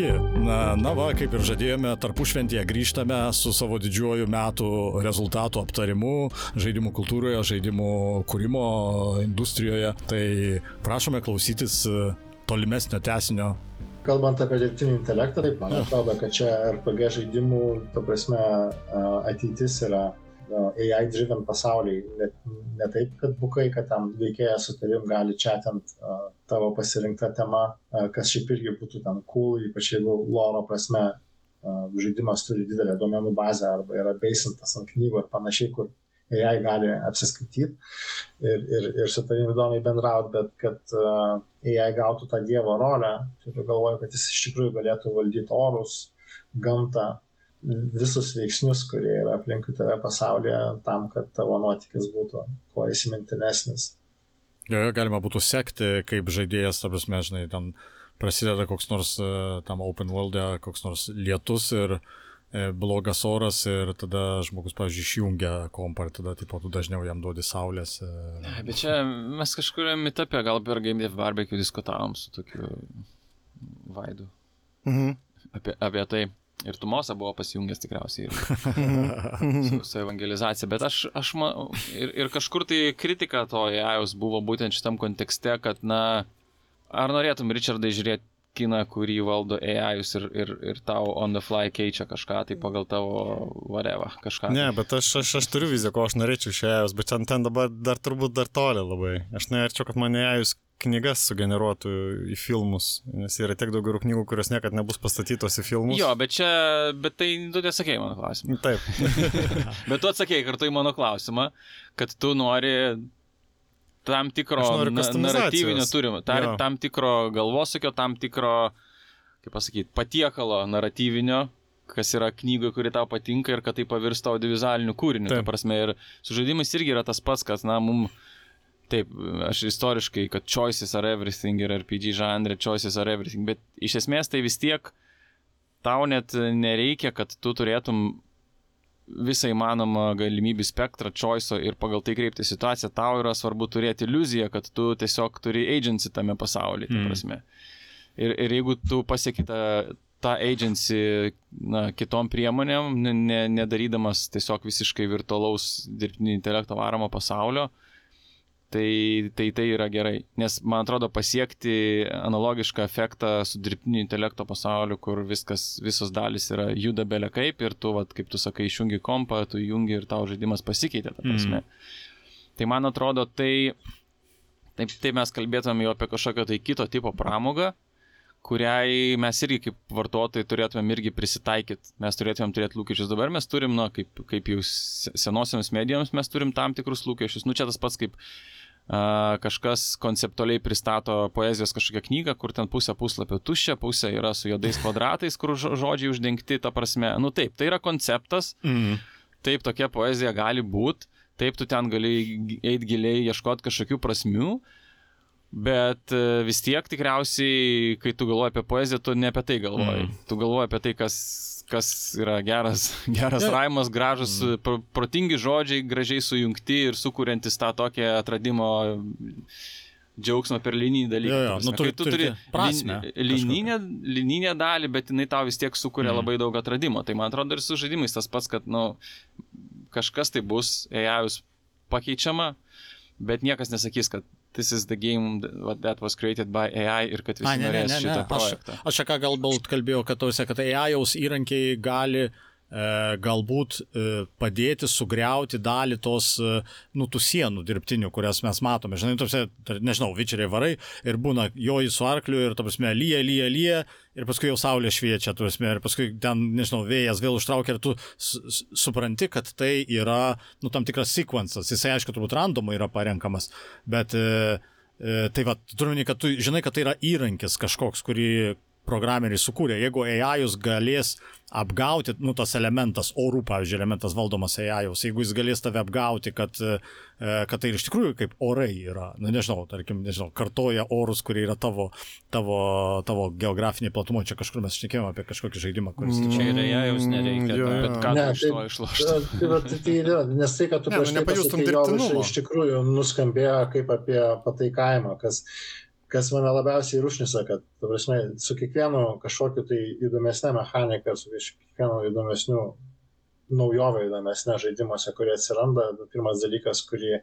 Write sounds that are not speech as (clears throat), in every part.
Sveiki. Na, na va, kaip ir žadėjome, tarpušventėje grįžtame su savo didžiuoju metų rezultatų aptarimu žaidimų kultūroje, žaidimų kūrimo industrijoje. Tai prašome klausytis tolimesnio tesinio Kalbant apie dirbtinį intelektą, taip man atrodo, kad čia RPG žaidimų, ta prasme, ateitis yra AI driven pasauliai. Ne, ne taip, kad bukai, kad tam veikėjas su tavim gali chatant uh, tavo pasirinktą temą, kas šiaip irgi būtų ten cool, ypač jeigu loro prasme žaidimas turi didelę duomenų bazę arba yra beisintas ant knygų ir panašiai, kur AI gali apsiskaityti ir, ir, ir su tavimi įdomiai bendrauti, bet kad uh, AI gautų tą dievo rolę, turiu galvoje, kad jis iš tikrųjų galėtų valdyti orus, gamtą, visus veiksnius, kurie yra aplinkui tave pasaulyje, tam, kad tavo nuotykis būtų kuo įsimintinesnis. Joje galima būtų sekti, kaip žaidėjas, ta prasme, žinai, ten prasideda koks nors e, tam open world'e, koks nors lietus ir e, blogas oras ir tada žmogus, pavyzdžiui, išjungia kompą ir tada, tipo, tu dažniau jam duodi saulės. E. Bet čia mes kažkuriam mitapė gal per Game Dev Barbecue diskutavom su tokiu Vaidu. Mhm. Apie, apie tai. Ir Tumosa buvo pasijungęs tikriausiai ir (laughs) su, su evangelizacija, bet aš, aš manau, ir, ir kažkur tai kritika to JAUS buvo būtent šitam kontekste, kad, na, ar norėtum, Richardai, žiūrėti kiną, kurį valdo AIus ir, ir, ir tau on the fly keičia kažką, tai pagal tavo whatever, kažką. Ne, bet aš, aš, aš turiu viziją, ko aš norėčiau iš AIus, bet ten, ten dabar dar turbūt dar toli labai. Aš norėčiau, kad mane AIus knygas sugeneruotų į filmus, nes yra tiek daug gerų knygų, kurios niekada nebus pastatytos į filmus. Jo, bet čia, bet tai tu nesakėjai mano klausimą. Taip. (laughs) bet tu atsakėjai kartu į mano klausimą, kad tu nori tam tikro na, naratyvinio turimo, tar, tam tikro galvosakio, tam tikro, kaip pasakyti, patiekalo naratyvinio, kas yra knygoje, kuri tau patinka ir kad tai pavirsta audiovizualiniu kūriniu. Ta prasme, ir su žaidimais irgi yra tas pats, kas, na, mums Taip, aš istoriškai, kad choices are everything ir RPG žanrė, choices are everything, bet iš esmės tai vis tiek tau net nereikia, kad tu turėtum visą įmanomą galimybių spektrą choice'o ir pagal tai kreipti situaciją, tau yra svarbu turėti iliuziją, kad tu tiesiog turi agency tame pasaulyje, mm. Ir, ir jeigu tu pasieki tą, tą agency na, kitom priemonėm, ne, nedarydamas tiesiog visiškai virtualaus dirbtinio intelekto varomo pasaulio, uh, tai, tai tai yra gerai. Nes man atrodo pasiekti analogišką efektą su dirbtinio intelekto pasauliu, kur viskas, visos dalis yra juda belė kaip ir tu, vat, kaip tu sakai, išjungi kompą, tu jungi ir tau žaidimas pasikeitė, ta prasme. Mm. Tai man atrodo, tai, taip, tai mes kalbėtume jau apie kažkokią tai kito tipo pramogą, kuriai mes irgi kaip vartotojai turėtumėm irgi prisitaikyti, mes turėtumėm turėti lūkesčius. Dabar mes turim, na, kaip, kaip jau senosiams medijoms, mes turim tam tikrus lūkesčius. Nu, čia tas pats kaip kažkas konceptualiai pristato poezijos kažkokią knygą, kur ten pusė puslapio tuščia, pusė yra su juodais (laughs) kvadratais, kur žodžiai uždengti, ta prasme, nu taip, tai yra konceptas, mm. taip tokia poezija gali būti, taip tu ten gali eiti giliai, ieškoti kažkokių prasmių, bet e, vis tiek tikriausiai, kai tu galvoji apie poeziją, tu ne apie tai galvoji, mm. tu galvoji apie tai, kas kas yra geras, (laughs) geras yeah. raimas, gražus, mm. pro, protingi žodžiai, gražiai sujungti ir sukūrintis tą tokią atradimo džiaugsmą per linijinį dalyką. Jo, jo. Nu, turi, tu turi prasme, lininę, lininę dalį, bet jinai tau vis tiek sukuria mm. labai daug atradimo. Tai man atrodo ir su žaidimais tas pats, kad nu, kažkas tai bus, AI pakeičiama, bet niekas nesakys, kad this is the game that was created by AI ir kad visi A, ne, norės ne, ne, šitą ne. projektą. Aš, aš ką galbūt kalbėjau, kad, tausia, kad AI jaus įrankiai gali uh, galbūt e, padėti sugriauti dalį tos, e, nu, tų sienų dirbtinių, kurias mes matome. Žinai, tose, nežinau, vičeriai varai ir būna joji su arkliu ir, ta prasme, lyja, lyja, lyja ir paskui jau saulė šviečia, prasme, ir paskui ten, nežinau, vėjas vėl užtraukia ir tu supranti, kad tai yra, nu, tam tikras sekvencas. Jisai, aišku, turbūt randomai yra parenkamas, bet e, Tai va, turiu, kad tu žinai, kad tai yra įrankis kažkoks, kurį programeriai sukūrė. Jeigu AI galės apgauti, nu, tas elementas, orų, pavyzdžiui, elementas valdomas AI, jeigu jis galės tave apgauti, kad, e, kad tai iš tikrųjų kaip orai yra, na, nežinau, tarkim, nežinau, kartoja orus, kurie yra tavo, tavo, tavo geografinė platumo, čia kažkur mes šnekėjome apie kažkokį žaidimą, kuris... Mm, čia yra AI, nereikia, mm, bet ką ne, iš to išlošti. Tai, (laughs) tai, tai yra, nes tai, kad tu ne, nu, nepajustum dirbtinumo. Iš tikrųjų nuskambėjo kaip apie pataikavimą, kas kas mane labiausiai rušnisa, kad, ta prasme, su kiekvienu kažkokiu tai įdomesnė mechanika, su kiekvienu įdomesniu naujovė įdomesnė žaidimuose, kurie atsiranda, pirmas dalykas, kurį,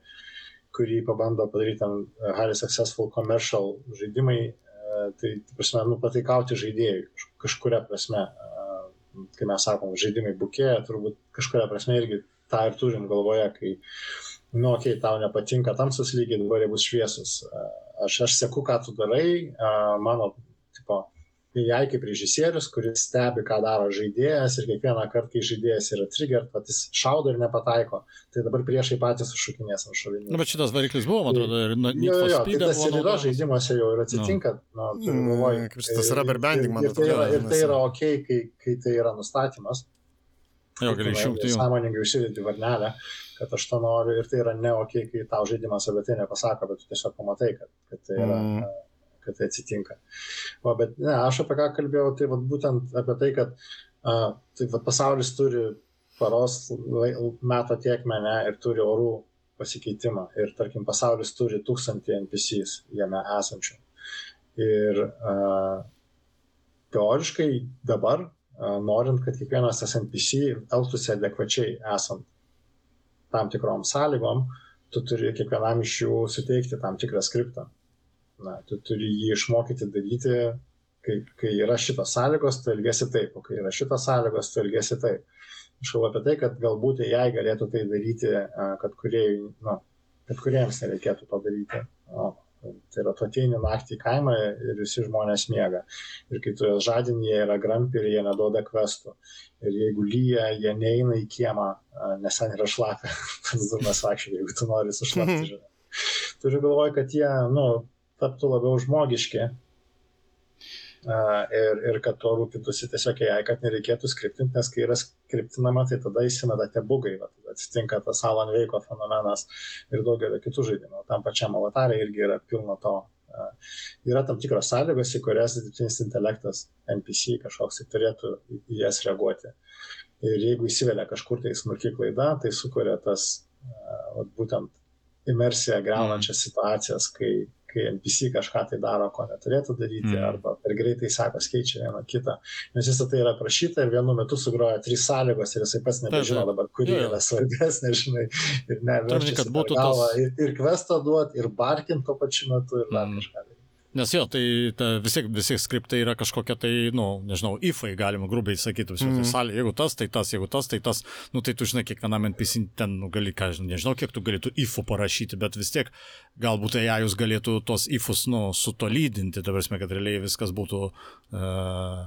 kurį pabando padaryti tam highly successful commercial žaidimai, e, tai, ta prasme, nu, pataikauti žaidėjui kažkuria prasme. E, kai mes sakom, žaidimai bukėja, turbūt kažkuria prasme irgi tą ir turim galvoje, kai, nu, okei, okay, tau nepatinka tamsus lygiai, dabar jie bus šviesus. Uh, aš, aš seku, ką tu darai, mano, tipo, jai kaip režisierius, kuris stebi, ką daro žaidėjas ir kiekvieną kartą, kai žaidėjas yra trigger, patys šaudo ir nepataiko, tai dabar priešai patys užšukinės ant šovinių. Na, bet šitas variklis buvo, man atrodo, ir nu, jo, jo, tai tas ir yra žaidimuose jau ir atsitinka. No. Nu, mm, galvoju, kaip tas rubber banding, man atrodo. Ir, tai yra, ir tai yra ok, kai, kai tai yra nustatymas. Jo, gali išjungti. Sąmoningai užsidėti varnelę kad aš to noriu ir tai yra ne ok, kai tau žaidimas apie tai nepasako, bet tu tiesiog pamatai, kad, kad tai yra. Mm. kad tai atsitinka. O, bet ne, aš apie ką kalbėjau, tai vat, būtent apie tai, kad uh, tai, vat, pasaulis turi paros meto tiekmę ne, ir turi orų pasikeitimą. Ir tarkim, pasaulis turi tūkstantį NPCs jame esančių. Ir uh, teoriškai dabar, norint, kad kiekvienas tas NPC elgtųsi adekvačiai esant tam tikrom sąlygom, tu turi kiekvienam iš jų suteikti tam tikrą skriptą. Na, tu turi jį išmokyti daryti, kai, kai yra šitos sąlygos, tu elgesi taip, o kai yra šitos sąlygos, tu elgesi taip. Aš kalbu apie tai, kad galbūt jai galėtų tai daryti, kad, kuriejai, nu, kad kuriems nereikėtų to daryti. O, Tai yra tu ateini naktį į kaimą ir visi žmonės miega. Ir kai tu juos žadini, jie yra grampi ir jie neduoda kvestų. Ir jeigu lyja, jie neina į kiemą, nes ten yra šlapia. (laughs) Tas durnas vakščiai, jeigu tu nori sušlapti. Mhm. Turiu galvoje, kad jie, nu, taptų labiau žmogiški ir, ir kad tuo rūpintųsi tiesiog jai, kad nereikėtų skriptinti, nes kai yra skriptinama, tai tada įsimeda tie bugai, va, tada atsitinka tas Alan Veiko fenomenas ir daugelio kitų žaidimų. Tam pačiam avatarė irgi yra pilno to. Yra tam tikros sąlygos, į kurias dirbtinis intelektas NPC kažkoks tai turėtų į jas reaguoti. Ir jeigu įsivelia kažkur tai smulkiai klaida, tai sukuria tas, va, būtent imersiją greunančias situacijas, kai kai NPC kažką tai daro, ko neturėtų daryti, mm. arba per greitai sekos keičia vieną kitą. Nes visą tai yra prašyta ir vienu metu sugroja trys sąlygos ir jisai pats nebežino dabar, kuri ja. yra svarbesnė, žinai, ir ne, kad būtų galva, tas... ir, ir kvestą duoti, ir barkint tuo pačiu metu, ir dar mm. kažką. Nes jo, tai ta, visi, visi skriptai yra kažkokia tai, na, nu, nežinau, ifai, galima grubiai sakyti, visi, mm -hmm. tai salė, jeigu tas, tai tas, jeigu tas, tai tas, nu tai tu žinai, kiekvienam NPC ten, nu, gali, ką žinai, nežinau, kiek tu galėtų ifų parašyti, bet vis tiek galbūt tai jūs galėtų tos ifus, nu, sutolydinti, ta prasme, kad realiai viskas būtų, uh,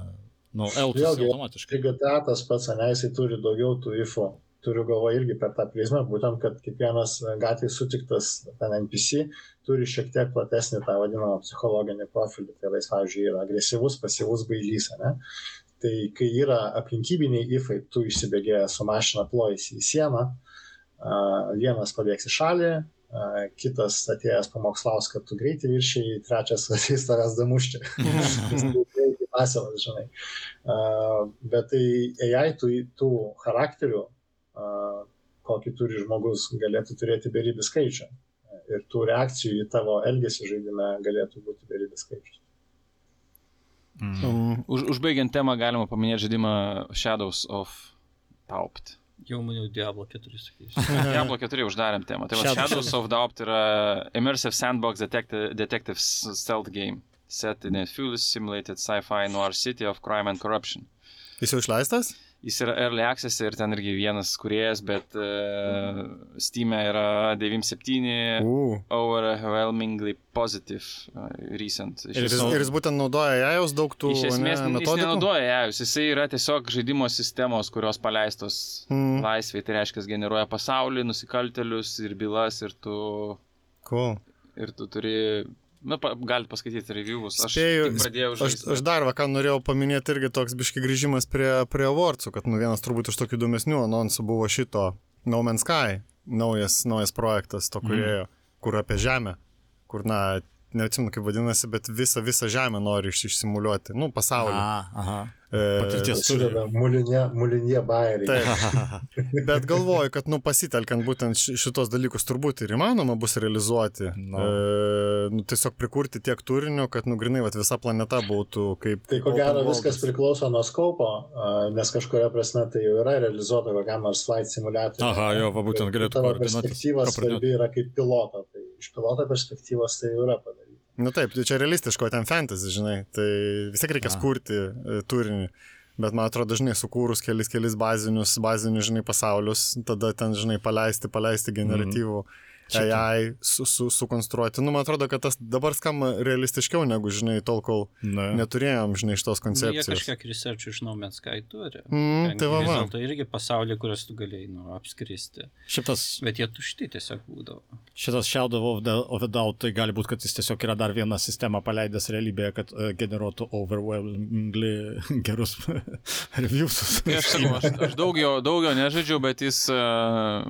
nu, elgtųsi automatiškai. Taigi, tas pats, ne, jisai turi daugiau tų ifų turiu galvoje irgi per tą prizmę, būtent, kad kiekvienas gatvėje sutiktas ten NPC turi šiek tiek platesnį tą vadinamą psichologinį profilį. Tai yra, pavyzdžiui, yra agresyvus, pasyvus bailys. Ne? Tai kai yra aplinkybiniai ifai, tu išsibėgėjęs su mašina plojasi į sieną, vienas pabėgs į šalį, kitas atėjęs pamokslaus, kad tu greitai viršiai, trečias ateis tavęs damušti. (laughs) Pasilas, žinai. Bet tai AI tų, tų charakterių kokį turi žmogus, galėtų turėti beribį skaičių. Ir tų reakcijų į tavo elgesį žaidime galėtų būti beribis skaičius. Mm. Už, užbaigiant temą galima paminėti žaidimą Shadows of Taupt. Jau maniau Diablo 4 sakys. (laughs) Diablo 4 uždarėm temą. Tai va, Shadows of Taupt yra Immersive Sandbox Detective, detective Stealth Game set in a fully simulated sci-fi noir city of crime and corruption. Jis jau išleistas? Jis yra early access ir ten irgi vienas kuriejas, bet uh, Steam yra 97 uh. overwhelmingly positive uh, recent. Ir jis, ir jis būtent naudoja JAUS daug tų Iš esmės, ne, jis nenaudoja JAUS, jis yra tiesiog žaidimo sistemos, kurios paleistos mm. laisvai, tai reiškia, generuoja pasaulį, nusikaltelius ir bylas ir tu... Cool. Ir tu turi Na, pa, galite paskaityti reviewus. Aš Spėju, pradėjau. Aš, aš dar, va, ką norėjau paminėti, irgi toks biški grįžimas prie, prie awardsų, kad nu, vienas turbūt iš tokių įdomesnių anonsų buvo šito No Man's Sky, naujas, naujas projektas to kurėjo, mm. kur apie žemę, kur, na, neatsimenu kaip vadinasi, bet visą, visą žemę nori iš, išsimuliuoti, nu, pasaulį. Aha, aha. Patirties turi. Mulinė, mulinė bairė. Taip. (laughs) Bet galvoju, kad, nu, pasitelkiant būtent šitos dalykus turbūt ir įmanoma bus realizuoti. No. E, nu, tiesiog prikurti tiek turinio, kad, nu, grinai, vat, visa planeta būtų kaip... Tai ko gero viskas priklauso nuo skaupo, nes kažkuria prasme tai jau yra realizuota kokiam nors flight simulatoriui. Aha, jo, va, būtent galėtų. Tavo perspektyva svarbi yra kaip piloto, tai iš piloto perspektyvos tai jau yra padaryta. Nu taip, tai čia realistiško, ten fantasy, žinai, tai vis tiek reikia kurti e, turinį. Bet man atrodo, dažnai sukūrus kelis, kelis bazinius, bazinius, žinai, pasaulius, tada ten, žinai, paleisti, paleisti generatyvų. Mm -hmm AI su, su, sukonstruoti. Nu, man atrodo, kad tas dabar skamba realistiškiau negu, žinai, tol, kol Na. neturėjom, žinai, šitos koncepcijos. Nu, jie kažkiek research iš No Man's Sky turi. Mm, tai va, va. Tai irgi pasaulį, kurias tu galėjai, nu, apskristi. Šitas. Bet jie tušti tiesiog būdavo. Šitas Shadow of the, of the Doubt, tai gali būti, kad jis tiesiog yra dar vieną sistemą paleidęs realybėje, kad uh, generuotų overwhelmingly (laughs) gerus (laughs) reviews. Tai aš sakau, aš, aš daug jo, daug jo nežaidžiau, bet jis uh,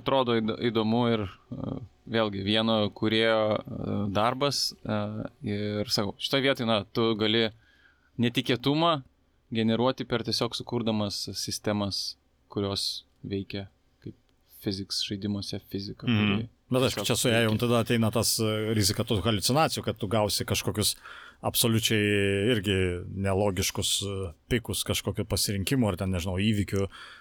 atrodo įdomu ir e, vėlgi vieno kurėjo e, darbas e, ir sakau, šitoje vietoje, na, tu gali netikėtumą generuoti per tiesiog sukurdamas sistemas, kurios veikia kaip fiziks žaidimuose fizika. Mm. Bet aišku, čia su ją jau tada ateina tas rizika tų halucinacijų, kad tu gausi kažkokius absoliučiai irgi nelogiškus pikus kažkokio pasirinkimo ar ten, nežinau, įvykių E,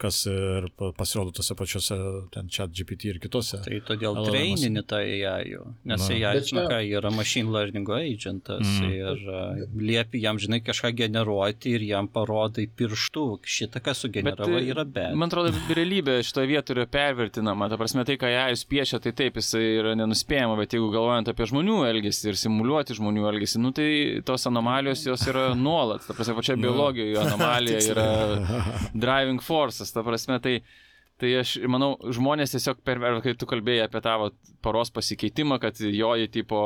kas ir pasirodo tose pačiose, ten chat GPT ir kitose. Tai todėl treinini tą AI, nes Na. AI, žinai, ką, yra machine learning agentas mm. ir uh, liepi jam, žinai, kažką generuoti ir jam parodai pirštų, šitą, ką sugeneravo, bet, yra bet. Man atrodo, realybė šitoje vietoje yra pervertinama, ta prasme, tai, ką AI piešia, tai taip, jis yra nenuspėjama, bet jeigu galvojant apie žmonių elgesį ir simuliuoti žmonių elgesį, nu tai tos anomalijos jos yra nuolat, ta prasme, pačia biologijoje anomalija (laughs) yra driving force forsas, ta prasme, tai, tai aš manau, žmonės tiesiog per, kai tu kalbėjai apie tavo paros pasikeitimą, kad joji tipo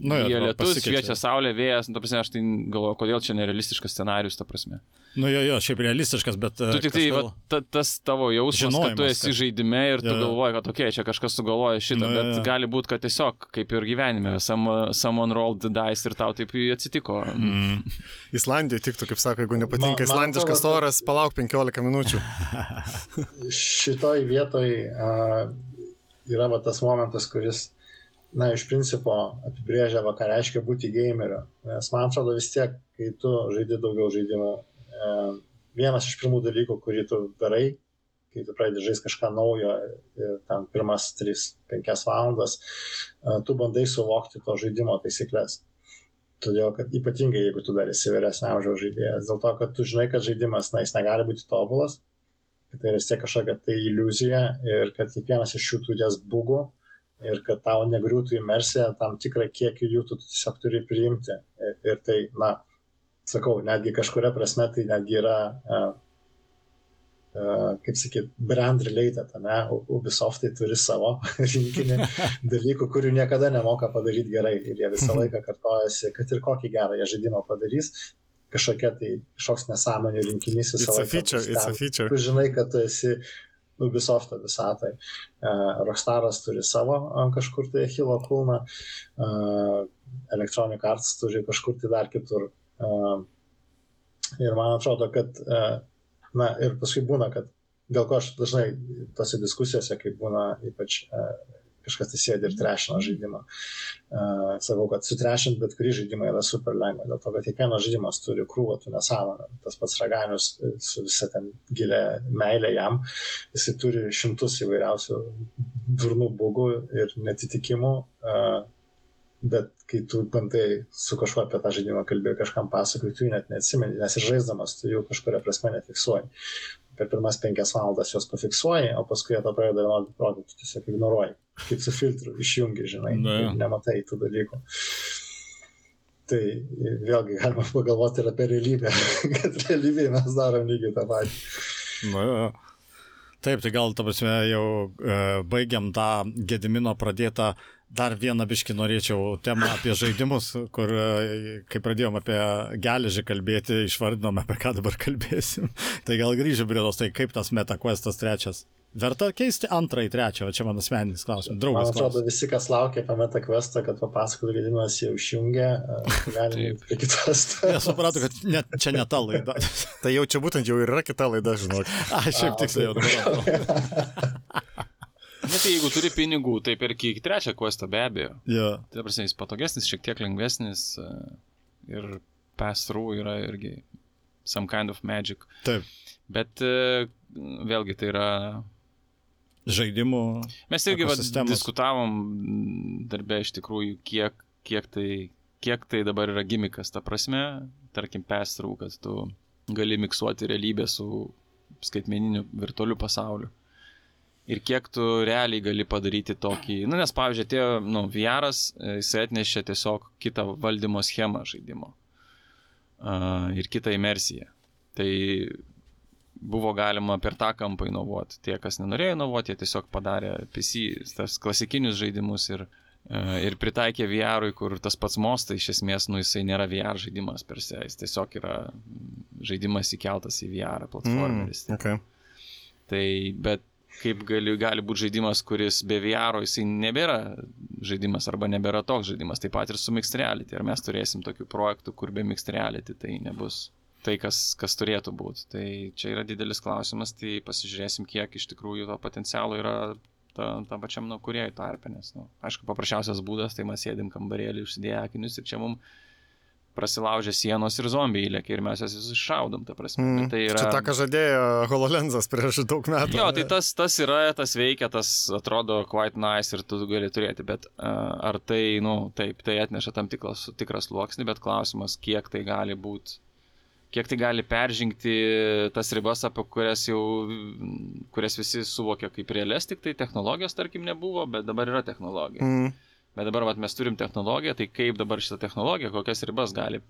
Nu, jie lietus, šviečia saulė, vėjas, nu, ta prasme, aš tai galvoju, kodėl čia nerealistiškas scenarius, ta prasme. Nu jo, jo, šiaip realistiškas, bet... Tu tik tai, kažkėl... va, ta, tas tavo jausmas, kad tu esi kad... žaidime ir tu jo. galvoji, kad, okei, okay, čia kažkas sugalvoja šitą, nu, bet jo. gali būti, kad tiesiog, kaip ir gyvenime, some, someone rolled the dice ir tau taip atsitiko. Mm. (laughs) Islandijoje tiktų, kaip sako, jeigu nepatinka man, islandiškas man oras, palauk 15 minučių. (laughs) Šitoj vietoj uh, yra va, tas momentas, kuris na, iš principo apibrėžia, va, ką reiškia būti gameriu. Nes man atrodo vis tiek, kai tu žaidi daugiau žaidimų, e, vienas iš pirmų dalykų, kurį tu darai, kai tu pradedi žaisti kažką naujo ir tam pirmas 3-5 valandas, e, tu bandai suvokti to žaidimo taisyklės. Todėl, kad ypatingai jeigu tu dar esi vyresnio amžiaus žaidėjas, dėl to, kad tu žinai, kad žaidimas, na, jis negali būti tobulas, kad tai yra vis tiek kažkokia tai iliuzija ir kad kiekvienas iš jų turės bugų, ir kad tau negriūtų imersija, tam tikrą kiekį jų tu tiesiog turi priimti. Ir, ir tai, na, sakau, netgi kažkuria prasme tai netgi yra, uh, uh, kaip sakyt, brand related, ne? Ubisoftai turi savo (laughs) rinkinį (laughs) dalykų, kurių niekada nemoka padaryti gerai ir jie visą laiką kartojasi, kad ir kokį gerą jie žaidimą padarys, kažkokia tai kažkoks nesąmonė rinkinys visą it's laiką. Feature. Tu žinai, kad tu esi Ubisofto visatai. Uh, Rockstaras turi savo uh, kažkur tai Hilo kulną, uh, Electronic Arts turi kažkur tai dar kitur. Ir man atrodo, kad, na ir paskui būna, kad dėl ko aš dažnai tose diskusijose, kai būna ypač kažkas tai sėdi ir trešina žaidimą. Uh, sakau, kad sutrešint bet kurį žaidimą yra super lengva, dėl to, kad kiekvienas žaidimas turi krūvą tų nesąmonę. Tas pats raganius su visa ten gilia meilė jam, jisai turi šimtus įvairiausių durnų bugų ir netitikimų. Uh, bet kai tu bandai su kažkuo apie tą žaidimą kalbėti, kažkam pasakoji, tu jų net neatsimeni, nes ir žaisdamas tu jų kažkuria prasme nefiksuoji per pirmas penkias valandas juos pafiksuoji, o paskui jie to pradeda rodyti, tu tiesiog ignoruoji. Kaip su filtru išjungi, žinai, Na, ja. nematai tų dalykų. Tai vėlgi galima pagalvoti ir apie realybę, (laughs) kad realybėje mes darom lygiai tą patį. Na, ja. Taip, tai gal, ta prasme, jau e, baigiam tą Gedimino pradėtą Dar vieną biškį norėčiau temą apie žaidimus, kur, e, kai pradėjom apie geležį kalbėti, išvardinom, apie ką dabar kalbėsim. (laughs) tai gal grįžim prie tos, tai kaip tas MetaQuestas trečias Verta keisti antrą į trečią, o čia mano asmeninis klausimas. Draugas. Man atrodo, klausimas. visi, kas laukia apie metą questą, kad papasakotų, kad Gediminas jau išjungė, galime prie kitos. (laughs) Nesupratau, kad ne, čia ne ta laida. (laughs) tai jau čia būtent jau yra kita laida, žinok. (laughs) A, šiaip tiksliai jau dabar. Bet tai jeigu turi pinigų, tai perki iki trečią questą be abejo. Yeah. Tai prasme, jis patogesnis, šiek tiek lengvesnis ir pass through yra irgi some kind of magic. Taip. Bet vėlgi tai yra žaidimų. Mes irgi va, diskutavom darbę iš tikrųjų, kiek, kiek, tai, kiek tai dabar yra gimikas, ta prasme, tarkim, pestrų, kad tu gali miksuoti realybę su skaitmeniniu virtualiu pasauliu. Ir kiek tu realiai gali padaryti tokį, nu, nes, pavyzdžiui, tie, nu, VR, jisai atnešė tiesiog kitą valdymo schemą žaidimo uh, ir kitą imersiją. Tai buvo galima per tą kampą inovuoti. Tie, kas nenorėjo inovuoti, jie tiesiog padarė PC, tas klasikinius žaidimus ir, e, ir pritaikė VR, kur tas pats mostas iš esmės, nu jisai nėra VR žaidimas per se, jis tiesiog yra žaidimas įkeltas į VR platformeris. Mm, okay. Tai, bet kaip gali, gali būti žaidimas, kuris be VR, jisai nebėra žaidimas arba nebėra toks žaidimas, taip pat ir su Mixed Reality. Ar mes turėsim tokių projektų, kur be Mixed Reality tai nebus tai, kas, kas turėtų būti. Tai čia yra didelis klausimas, tai pasižiūrėsim, kiek iš tikrųjų to potencialo yra tam ta pačiam nu, kuriejų tarpė, nes, nu, aišku, paprasčiausias būdas, tai mes sėdim kambarėlį, užsidėję akinius ir čia mums prasilaužia sienos ir zombiai įlėkia ir mes jas visus šaudom, ta prasme. Mm. Tai yra... Čia tą, ką žadėjo HoloLensas prieš daug metų. Jo, tai tas, tas yra, tas veikia, tas atrodo quite nice ir tu gali turėti, bet uh, ar tai, nu, taip, tai atneša tam tikras, tikras sluoksnį, bet klausimas, kiek tai gali būti kiek tai gali peržengti tas ribas, apie kurias jau, kurias visi suvokia kaip realias, tik tai technologijos, tarkim, nebuvo, bet dabar yra technologija. Mm. Bet dabar vat, mes turim technologiją, tai kaip dabar šitą technologiją, kokias ribas gali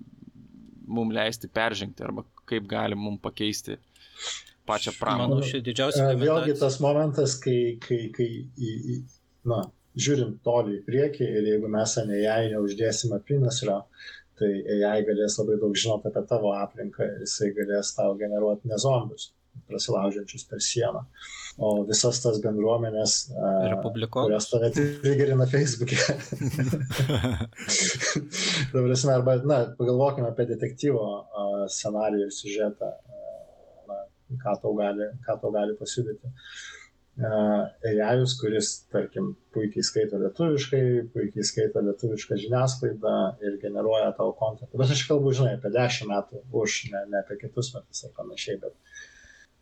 mums leisti peržengti arba kaip gali mums pakeisti pačią pramonę. Manau, ši didžiausia. Vėlgi tas momentas, kai, kai, kai į, į, na, žiūrint toli į priekį ir jeigu mes ant jai neuždėsime pinasrio, tai AI galės labai daug žinot apie tavo aplinką ir jisai galės tau generuoti ne zombius, prasilaužiančius per sieną. O visas tas bendruomenės, kurias tave trigerina Facebook'e. (laughs) Dabar esame, arba, na, pagalvokime apie detektyvo scenarijų ir siužetą, na, ką tau gali, ką tau gali pasiūlyti. AI, kuris, tarkim, puikiai skaito lietuviškai, puikiai skaito lietuvišką žiniasklaidą ir generuoja tavo kontentą. Bet aš kalbu, žinai, apie dešimt metų už, ne, ne apie kitus metus ar panašiai, bet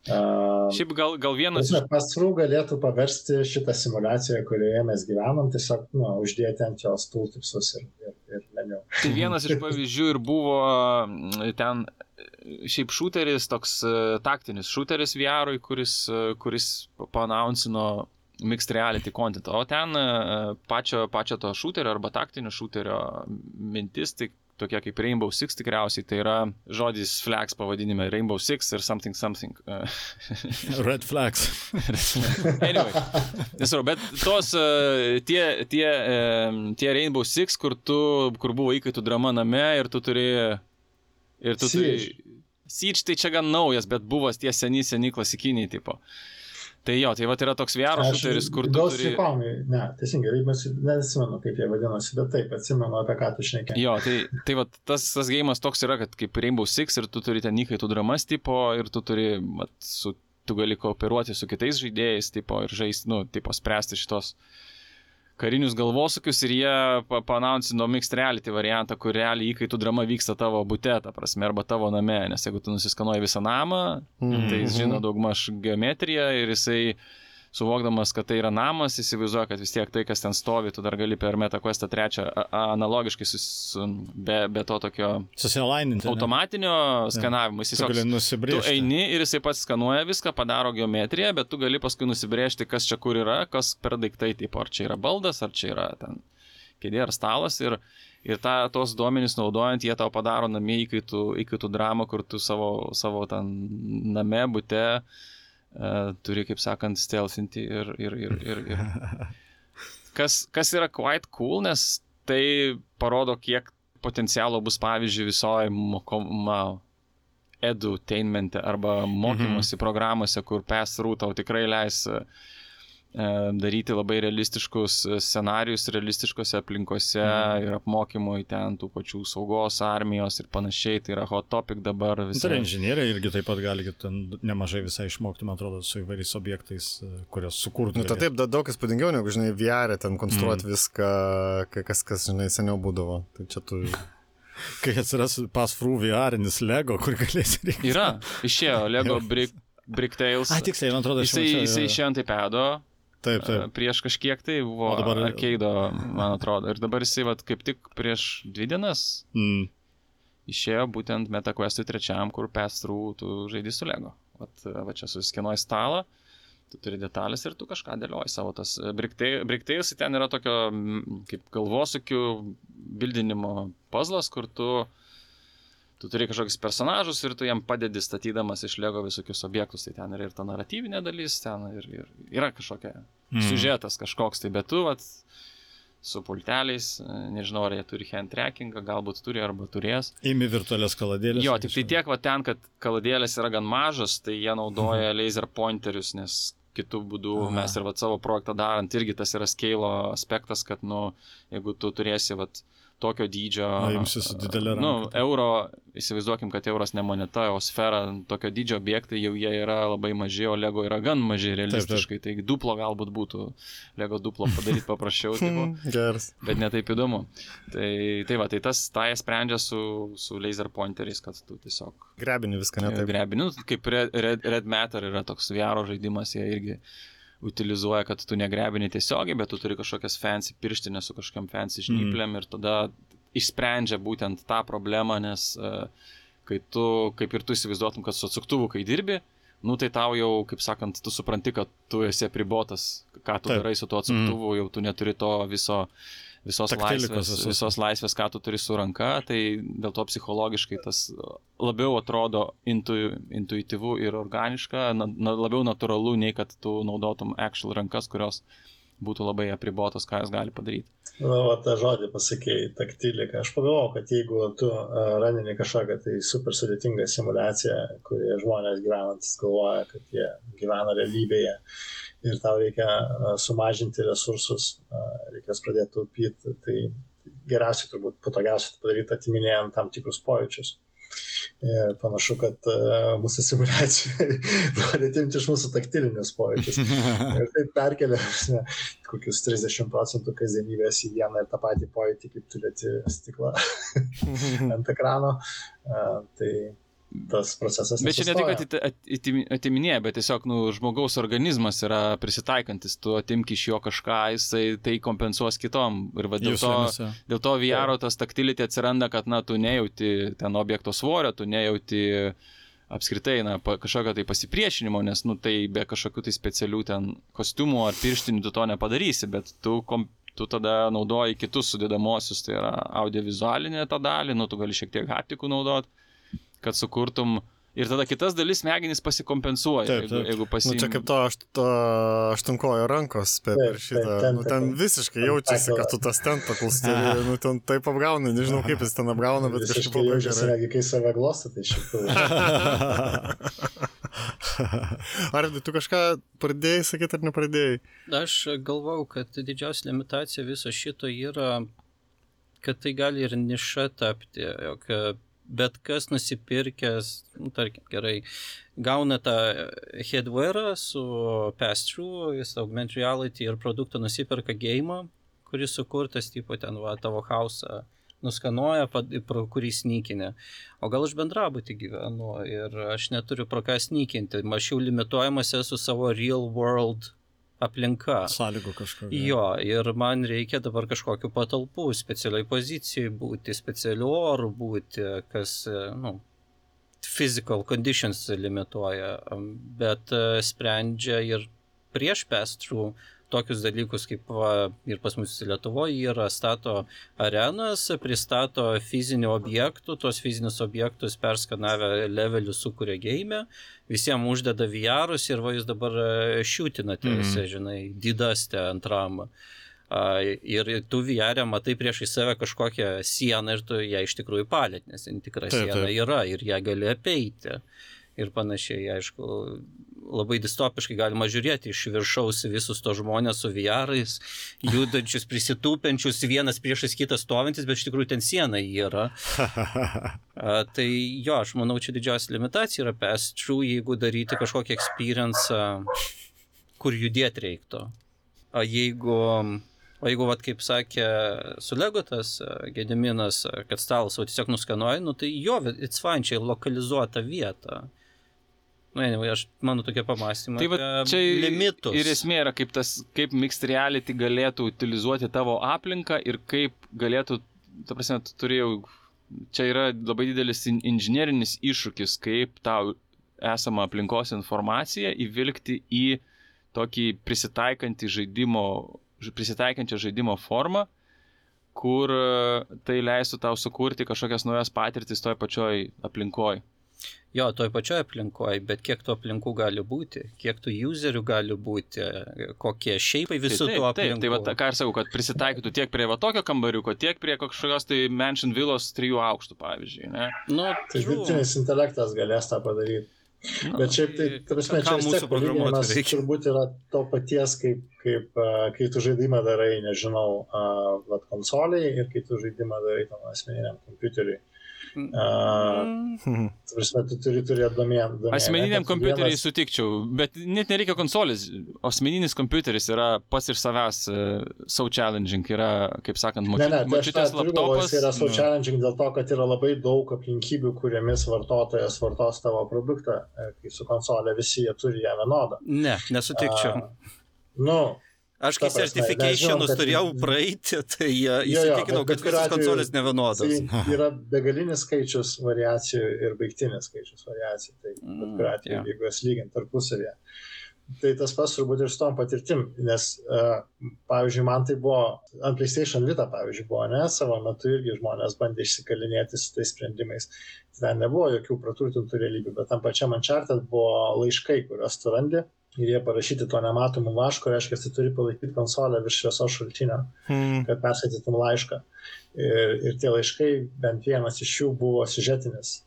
Uh, Šiaip gal, gal vienas. Pasrų galėtų paversti šitą simulaciją, kurioje mes gyvenam, tiesiog nu, uždėti ant jos tultipsus ir, ir, ir meniu. Tai vienas iš pavyzdžių ir buvo ten šiaip šūteris, toks e, taktinis šūteris VR, kuris, e, kuris panaunsino mixed reality content. O ten e, pačio, pačio to šūterio arba taktinio šūterio mintis, tai tokie kaip Rainbow Six tikriausiai, tai yra žodis flags pavadinime Rainbow Six ir something something. (laughs) Red flags. anyway, nesvarbu, bet tos tie, tie, tie Rainbow Six, kur, tu, kur buvo įkaitų drama name ir tu turi... Ir tu turi... Siege tai čia gan naujas, bet buvo tie seni, seni klasikiniai tipo. Tai jo, tai va yra toks VR šuteris, kur tu... Turi... Recon, ne, teisingai, neatsimenu, kaip jie vadinosi, bet taip, atsimenu, apie ką tu šnekėjai. Jo, tai, tai va tas, tas gėjimas toks yra, kad kaip Rainbow Six ir tu turi ten įkaitų dramas tipo ir tu turi, vat, su, tu gali kooperuoti su kitais žaidėjais tipo ir žaisti, nu, tipo spręsti šitos karinius galvosukius ir jie panaunsino mixed reality variantą, kur realiai įkaitų drama vyksta tavo bute, ta prasme, arba tavo name, nes jeigu tu nusiskanuoji visą namą, mm -hmm. tai jis žino daugmaž geometriją ir jisai suvokdamas, kad tai yra namas, įsivaizduoja, kad vis tiek tai, kas ten stovi, tu dar gali per MetaQuest 3 analogiškai sus, be, be to tokio susilaininti. Automatinio ne? skanavimo. Jis tiesiog tu eini ir jisai pats skanuoja viską, padaro geometriją, bet tu gali paskui nusibriežti, kas čia kur yra, kas per daiktai, tipo, ar čia yra baldas, ar čia yra ten kėdė ar stalas. Ir, ir ta, tos duomenys naudojant, jie tau padaro namie įkaitų, įkaitų dramą, kur tu savo, savo ten name, būte turi, kaip sakant, stealthinti ir, ir, ir, ir, ir. (laughs) Kas, kas yra quite cool, nes tai parodo, kiek potencialo bus, pavyzdžiui, visoje edutainmente arba mokymosi mhm. programuose, kur pass-through tau tikrai leis uh, E, daryti labai realistiškus scenarius realistiškose aplinkose mm. ir apmokymui ten tų pačių saugos armijos ir panašiai. Tai yra hot topic dabar. Visai. Tai inžinieriai irgi taip pat gali ten nemažai visai išmokti, man atrodo, su įvairiais objektais, e, kurios sukurtų. Nu, tai taip, da, daug įspūdingiau negu, žinai, VR, ten konstruoti mm. viską, kas, kas, žinai, seniau būdavo. Tai čia tu (laughs) kai atsiras pasfrų VRinis Lego, kur galėsi rinkti. Yra, išėjo Lego (laughs) Brick, Bricktails. A, tiksliai, man atrodo, jisai, jisai išėjo ant iPado, Taip, taip. Prieš kažkiek tai buvo o dabar... Arkeido, man atrodo. Ir dabar jisai, vat, kaip tik prieš dvi dienas mm. išėjo būtent MetaQuestui trečiam, kur pestrų tu žaidži su Lego. Vat, va čia suskenuoji stalą, tu turi detalės ir tu kažką dėlioji savo tas. Briktėjus ten yra tokio kaip galvosukių bildinimo puzzlas, kur tu uh, tu turi kažkokius personažus ir tu jam padedi statydamas iš lego visokius objektus, tai ten yra ir ta naratyvinė dalis, ten ir, ir yra kažkokia mm. sužetas kažkoks, tai bet tu, vat, su pulteliais, nežinau, ar jie turi hand trackingą, galbūt turi arba turės. Įmi virtualias kaladėlės. Jo, tik tai tiek, va ten, kad kaladėlės yra gan mažas, tai jie naudoja mhm. laser pointerius, nes kitų būdų Aha. mes ir va savo projektą darant irgi tas yra scale aspektas, kad, nu, jeigu tu turėsi, va, tokio dydžio. Na, jums su didelė. Nu, euro, įsivaizduokim, kad euras ne moneta, o sfera, tokio dydžio objektai jau jie yra labai maži, o Lego yra gan maži realistiškai. Taip, taip. Tai duplo galbūt būtų, Lego duplo padaryti paprasčiau, (laughs) Geras. bet netaip įdomu. Tai, tai va, tai tas tai sprendžia su, su laser pointeriais, kad tu tiesiog... Grebini viską, ne taip. Grebini, nu, kaip Red, Red, Red Matter yra toks VR žaidimas, jie irgi utilizuoja, kad tu negrebini tiesiogiai, bet tu turi kažkokias fancy pirštinės su kažkokiam fancy žnyplėm mm. ir tada išsprendžia būtent tą problemą, nes uh, kai tu, kaip ir tu įsivaizduotum, kad su atsuktuvu, kai dirbi, nu tai tau jau, kaip sakant, tu supranti, kad tu esi apribotas, ką tu Taip. darai su tuo atsuktuvu, mm. jau tu neturi to viso visos laisvės, visos laisvės, ką tu turi su ranka, tai dėl to psichologiškai tas labiau atrodo intu, intuityvu ir organiška, na, na, labiau natūralu, nei kad tu naudotum actual rankas, kurios būtų labai apribotos, ką jos gali padaryti. Na, nu, va, tą žodį pasakėjai, taktilika. Aš pagalvojau, kad jeigu tu ranini kažkokią tai super sudėtingą simulaciją, kurioje žmonės gyvenantis galvoja, kad jie gyvena realybėje, ir tau reikia sumažinti resursus, reikės pradėti taupyti, tai geriausiai turbūt patogiausia padaryti atiminėjant tam tikrus pojūčius. Ir panašu, kad mūsų simulacijai (laughs) nori atimti iš mūsų taktilinius pojūčius. (laughs) Ir tai perkelia ne, kokius 30 procentų kasdienybės į vieną ir tą patį pojūtį, kaip turėti stiklą (laughs) ant ekrano. Tai tas procesas. Bet čia ne tik, kad atiminėja, bet tiesiog nu, žmogaus organizmas yra prisitaikantis, tu atimk iš jo kažką, jisai tai kompensuos kitom. Ir va, dėl, to, dėl to VR tas taktilitė atsiranda, kad na, tu nejauti ten objekto svorio, tu nejauti apskritai na, pa, kažkokio tai pasipriešinimo, nes nu, tai be kažkokių tai specialių ten kostiumų ar pirštinių tu to nepadarysi, bet tu kom, tu tada naudoji kitus sudėdamosius, tai yra audiovizualinė ta dalį, nu tu gali šiek tiek haptikų naudoti kad sukurtum Ir tada kitas dalis smegenys pasikompensuoja. Taip, taip. Jeigu, jeigu pasim... nu, čia kaip to aštunkojo rankos per, per šitą. Taip, ten, nu, ten visiškai jaučiasi, kad tu tas ten paklusturi. nu, ten taip apgauna, nežinau kaip jis ten apgauna, bet kažkaip labai gerai. Negi kai save glosto, tai šiaip. (laughs) ar tu kažką pradėjai sakyti ar nepradėjai? Aš galvau, kad didžiausia limitacija viso šito yra, kad tai gali ir niša tapti. Jog bet kas nusipirkęs, nu, tarkim, gerai, gauna tą headwearą su pass-through, jis augmented reality ir produktą nusipirka game, kuris sukurtas, tipo ten, va, tavo hausą nuskanuoja, pro kurį snykinė. O gal aš bendrabutį gyvenu ir aš neturiu pro ką snykinti, aš jau limituojamas esu savo real world aplinka. Sąlygų kažkokio. Jo, ir man reikia dabar kažkokiu patalpų, specialiai pozicijai būti, specialiu oru būti, kas, nu, physical conditions limituoja, bet e, sprendžia ir prieš pass-through tokius dalykus, kaip va, ir pas mus Lietuvoje yra, stato arenas, pristato fizinių objektų, tos fizinius objektus perskanavę levelius sukuria game, visiems uždeda VRus ir va jūs dabar šiūtinate, mm -hmm. žinai, didastę antram. Ir tu VR matai priešai save kažkokią sieną ir tu ją iš tikrųjų palėt, nes tikra taip, siena taip. yra ir ją gali apeiti. Ir panašiai, aišku, labai distopiškai galima žiūrėti iš viršaus visus to žmonės su VR'ais, judančius, prisitūpiančius, vienas priešais kitą stovintis, bet iš tikrųjų ten siena yra. (laughs) A, tai jo, aš manau, čia didžiausia limitacija yra pass-through, jeigu daryti kažkokį experience, kur judėti reiktų. O jeigu O jeigu, vat, kaip sakė Sulegotas, Gediminas, kad stalas tiesiog nuskanuoja, nu, tai jo, it's fine, čia lokalizuota vieta. Na, nu, anyway, aš mano tokia pamastymai. Tai va, čia limitus. Ir esmė yra, kaip, tas, kaip mixed reality galėtų utilizuoti tavo aplinką ir kaip galėtų, ta prasme, tu turėjau, čia yra labai didelis inžinierinis iššūkis, kaip tau esamą aplinkos informaciją įvilgti į tokį prisitaikantį žaidimo, prisitaikančią žaidimo formą, kur tai leistų tau sukurti kažkokias naujas patirtis toj pačioj aplinkoje. Jo, toj pačioj aplinkoje, bet kiek tų aplinkų gali būti, kiek tų userių gali būti, kokie šeipai visų tai, tų aplinkų. Taip, tai va, ką aš sakau, kad prisitaikytų tiek prie va tokio kambariuko, tiek prie kažkokios tai mansion villos trijų aukštų, pavyzdžiui. Ne? Nu, tai dirbtinis intelektas galės tą padaryti. Nu, Bet šiaip tai, ta prasme, čia vis tiek palyginimas turbūt yra to paties, kaip, kaip uh, kai tu žaidimą darai, nežinau, uh, konsoliai ir kai tu žaidimą darai tam asmeniniam kompiuteriui. Uh, prasme, tu turi turėti domėn. Asmeniniam kompiuteriai vienas... sutikčiau, bet net nereikia konsolės. Asmeninis kompiuteris yra pats iš savęs uh, so challenging, yra, kaip sakant, močiutės ne, ne, tai laptopas. Jis yra so nu. challenging dėl to, kad yra labai daug aplinkybių, kuriamis vartotojas vartos tavo produktą, e, kai su konsolė visi jie turi ją vienodą. Ne, nesutikčiau. Uh, nu, Aš kai certifikationus turėjau praeiti, (laughs) tai įsitikinau, kad visos konsolės nevienodos. Tai (laughs) yra begalinis skaičius variacijų ir baigtinis skaičius variacijų. Tai bet mm, kuriuo atveju, yeah. jeigu jas lygint tarpusavėje. Tai tas pats turbūt ir su tom patirtim, nes, uh, pavyzdžiui, man tai buvo, ant PlayStation Vita, pavyzdžiui, buvo, ne, savo metu irgi žmonės bandė išsikalinėti su tais sprendimais. Ten nebuvo jokių praturtintų realybių, bet tam pačiam Uncharted buvo laiškai, kuriuos tu randi ir jie parašyti to nematomu vašku, reiškia, tu turi palaikyti konsolę virš šviesos šaltinio, hmm. kad perskaitytum laišką. Ir, ir tie laiškai, bent vienas iš jų buvo sižetinis.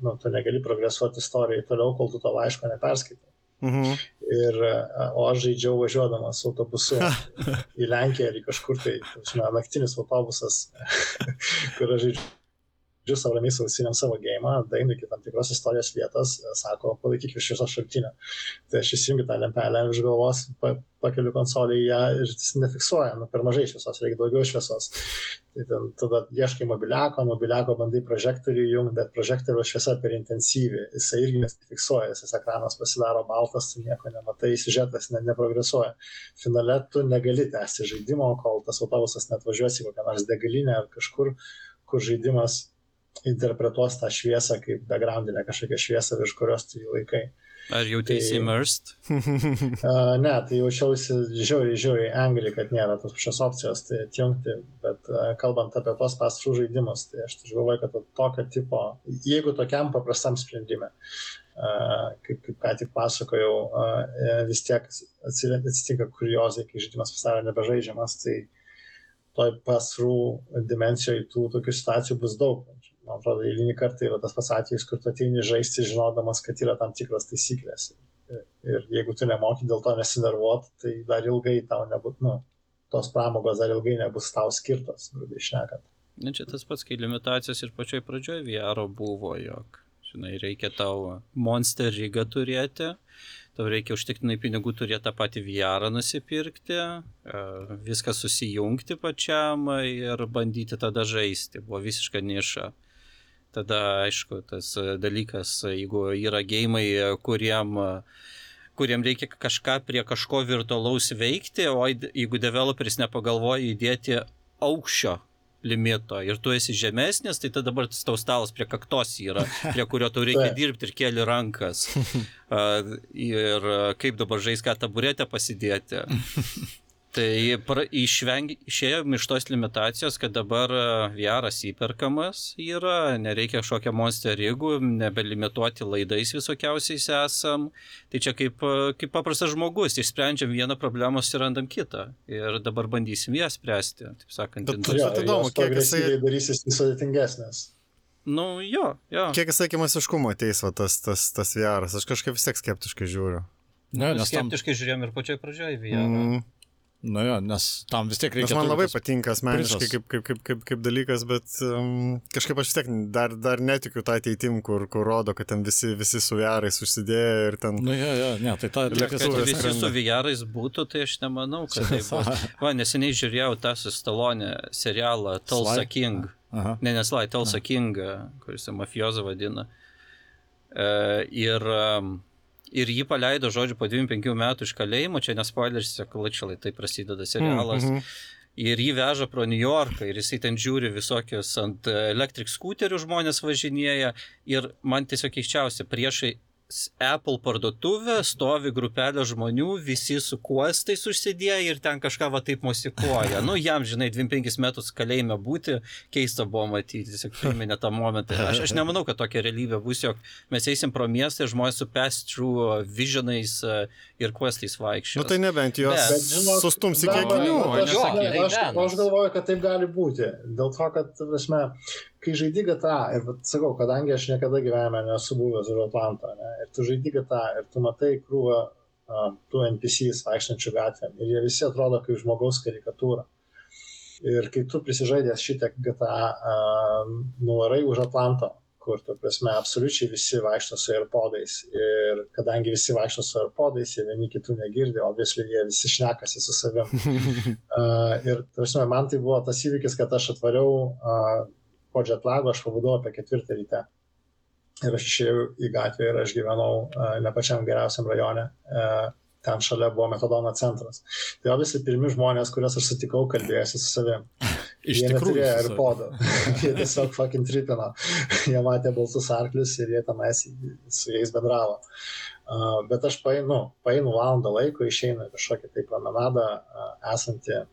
Nu, tu negali progresuoti istorijai toliau, kol tu to laiško neperskaitai. Mhm. Ir, o aš žaidžiau važiuodamas autobusu į Lenkiją ir į kažkur tai, žinoma, naktinis autobusas, (laughs) kur aš žaidžiu žodžiu, savo ramiai sausinėm savo gėjimą, dainu iki tam tikros istorijos vietos, sako, palaikyk iš viso šaltinio. Tai aš įsijungiu tą lempelę iš galvos, pa, pakeliu konsolį į ją ir jis nefiksuoja, nu, per mažai šviesos, reikia daugiau šviesos. Tai ten, tada ieškai mobiliako, mobiliako bandai prožektorių įjungti, bet prožektorio šviesa per intensyvi, jisai irgi nefiksuoja, jis ekranas pasidaro baltas, tu nieko nematai, siužetas ne, neprogresuoja. Finale tu negali tęsti žaidimo, kol tas autobusas net važiuosi į kokią nors degalinę ar kažkur, kur žaidimas interpretuos tą šviesą kaip backgroundinę kažkokią šviesą, virš kurios tu jį laikai. Ar jautiesi tai, immersed? (laughs) uh, ne, tai jaučiausi žiauriai, žiauriai angli, kad nėra tos pačios opcijos tai atjungti, bet uh, kalbant apie tos pastrų žaidimus, tai aš tai galvoju, kad tokio tipo, jeigu tokiam paprastam sprendimui, uh, kaip, kaip ką tik pasakojau, uh, vis tiek atsitinka kuriozai, kai žaidimas pasidaro nebežaidžiamas, tai toj pasrų dimensijoje tų tokių situacijų bus daug man atrodo, eilinį kartą yra tas pats atvejis, kur tu ateini žaisti, žinodamas, kad yra tam tikros taisyklės. Ir, jeigu tu nemoki dėl to nesinervuot, tai dar ilgai tau nebus, nu, tos pramogos dar ilgai nebus tau skirtos, grubiai išnekant. Na, čia tas pats, kai limitacijos ir pačioj pradžioje VR buvo, jog, žinai, reikia tau monster rygą turėti, tau reikia užtikrinai pinigų turėti tą patį VR nusipirkti, e, viską susijungti pačiam ir bandyti tada žaisti. Buvo visiška niša. Tada, aišku, tas dalykas, jeigu yra gėjimai, kuriem, kuriem reikia kažką prie kažko virtualaus veikti, o jeigu developeris nepagalvoja įdėti aukščio limito ir tu esi žemesnis, tai tada dabar tau stalas prie kaktos yra, (laughs) prie kurio tau reikia dirbti ir keli rankas. (laughs) ir kaip dabar žais, ką taburetę pasidėti. (laughs) Tai pra, išveng, išėjom iš tos limitacijos, kad dabar e, VRas įperkamas yra, nereikia kažkokią monster rigų, nebelimituoti laidais visokiausiais esam. Tai čia kaip, e, kaip paprastas žmogus, išsprendžiam vieną problemą, surandam kitą. Ir dabar bandysim ją spręsti. Taip sakant, bet tai įdomu, kiek jisai darysis vis sudėtingesnės. Nu, jo, jo. Kiek jisai masiškumo ateis va, tas, tas, tas VRas, aš kažkaip vis tiek skeptiškai žiūriu. Ne, nes skeptiškai tam... žiūrėjom ir pačioj pradžioje VR. Mm. Nu jo, nes tam vis tiek reikia. Nes man labai patinka asmeniškai kaip, kaip, kaip, kaip, kaip dalykas, bet um, kažkaip aš vis tiek dar, dar netikiu tą ateitim, kur, kur rodo, kad ten visi, visi su vėjarais užsidėję ir ten... Nu jo, jo, ne, tai ta... Kad visi su vėjarais būtų, tai aš nemanau, kad tai (laughs) būtų. Va, neseniai žiūrėjau tą su Stalonė serialą Tulsa? King. Aha. Ne, neslai, Tulsa King, kuris mafijozą vadina. Uh, ir um, ir jį paleido, žodžiu, po 25 metų iš kalėjimo, čia nespoileris, sekulačilai, tai prasideda serialas. Mm -hmm. Ir jį veža pro New Yorką ir jisai ten žiūri visokius ant elektrik skuterių žmonės važinėja. Ir man tiesiog keiščiausia, priešai Apple parduotuvė, stovi grupelė žmonių, visi su kuostais užsidėję ir ten kažką va taip musikuoja. Nu, jam, žinai, 25 metus kalėjime būti, keista buvo matyti, tiesiog priminė tą momentą. Aš, aš nemanau, kad tokia realybė bus, jog mes eisim pro miestą ir žmonės su pass-through visionais e, ir kuostais vaikščios. Nu tai nebent jos bet, žinot, sustums iki akinių. Aš, aš, aš galvoju, kad taip gali būti. Dėl to, kad, prasme, kai žaidi GTA, ir vat, sakau, kadangi aš niekada gyvenime nesu buvęs už Atlantą, ne, ir tu žaidi GTA, ir tu matai krūvą uh, tų NPCs vaikštančių gatvėm, ir jie visi atrodo kaip žmogaus karikatūra. Ir kai tu prisižaidęs šitą GTA, uh, nuvarai už Atlanto, kur, tu prasme, absoliučiai visi vaikšto su AirPodais. Ir kadangi visi vaikšto su AirPodais, jie vieni kitų negirdi, o vis jie visi šnekasi su savim. (laughs) uh, ir, prasme, man tai buvo tas įvykis, kad aš atvariau uh, po jetlago aš pabudau apie ketvirtą ryte. Ir aš išėjau į gatvę ir aš gyvenau uh, ne pačiam geriausiam rajone. Uh, ten šalia buvo metodono centras. Tai visi pirmi žmonės, kuriuos aš sutikau, kalbėjosi su savim. Iš jie tikrųjų. Jie ir podo. jie tiesiog fucking tripino. jie matė balsus arklius ir jie tenais su jais bendravo. Uh, bet aš painu, painu valandą laiko, išeinu į kažkokią tai promenadą uh, esantį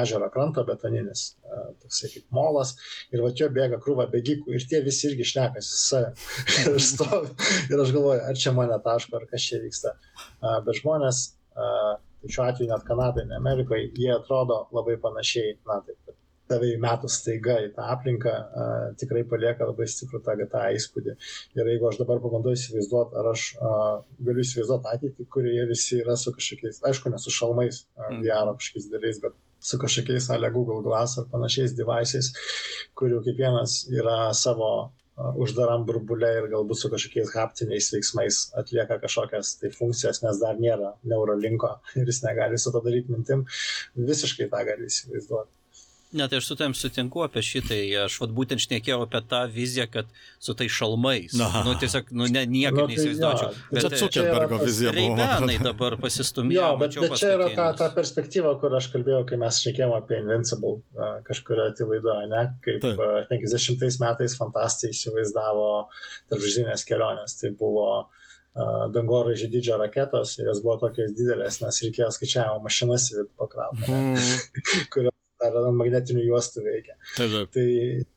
ežero kranto betoninis, toksai kaip molas, ir va čia bėga krūva bėgikų ir tie visi irgi šnekasi su savimi. (laughs) ir, stovi, ir aš galvoju, ar čia mane taško, ar kas čia vyksta. Bet žmonės, tai šiuo atveju net Kanadai, ne Amerikoje, jie atrodo labai panašiai, na taip, tave įmetus staiga į tą aplinką, uh, tikrai palieka labai stiprų tą, tą įspūdį. Ir jeigu aš dabar pabandau įsivaizduoti, ar aš uh, galiu įsivaizduoti ateitį, kurioje visi yra su kažkokiais, aišku, ne su šalmais, uh, mm. Kažkokiais dėliais, bet su kažkokiais ale Google Glass ar panašiais devices, kurių kiekvienas yra savo uždaram burbulė ir galbūt su kažkokiais haptiniais veiksmais atlieka kažkokias tai funkcijas, nes dar nėra neurolinko ir jis negali su to daryti mintim, visiškai tą gali įsivaizduoti. Net tai aš su tam sutinku apie šitai, aš vat būtent šnekėjau apie tą viziją, kad su tai šalmais. Na, nu, tiesiog, nu, ne, nieko nu, tai neįsivaizduočiau. Ja, bet čia Zuckerbergo vizija buvo. Reibenai dabar pasistumėjo. Jo, bet, bet čia yra ta, ta perspektyva, kur aš kalbėjau, kai mes šnekėjome apie Invincible kažkurioje tai laidoje, ne? Kaip Taip. 50 metais fantastai įsivaizdavo tarpžinės kelionės. Tai buvo dangoraižį didžio raketos ir jos buvo tokios didelės, nes reikėjo skaičiavimo mašinas pakrauti, mm. (laughs) kurio ar ant magnetinių juostų veikia. Taip, taip. Tai,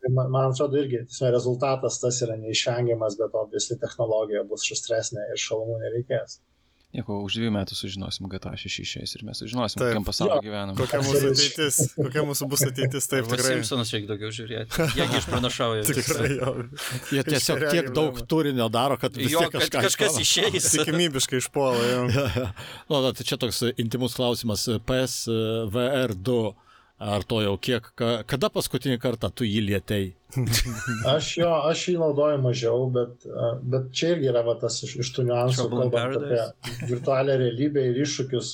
tai man, man atrodo irgi tasme, rezultatas tas yra neišvengiamas, bet obviously technologija bus šustresnė ir šalmų nereikės. Nieko, už dviejų metų sužinosim GTA 6 išėjęs ir mes sužinosim, taip. kokiam pasaulyje gyvenam. Kokia mūsų ateitis, kokia mūsų bus ateitis, taip tikrai. Simpsonus reikia daugiau žiūrėti. Jie išpranašauja. (laughs) tikrai, jo. Jie tiesiog tiek daug turinio daro, kad vis jo, tiek kažkas, kažkas išeis. Tikimybiškai išpuola. ja, ja. Nu, tai čia toks intimus klausimas. PSVR 2 Ar to jau kiek, ka, kada paskutinį kartą tu jį lietei? (laughs) aš jo, aš jį naudoju mažiau, bet, bet čia irgi yra va, tas iš, iš tų niuansų, kalbant apie virtualią realybę ir iššūkius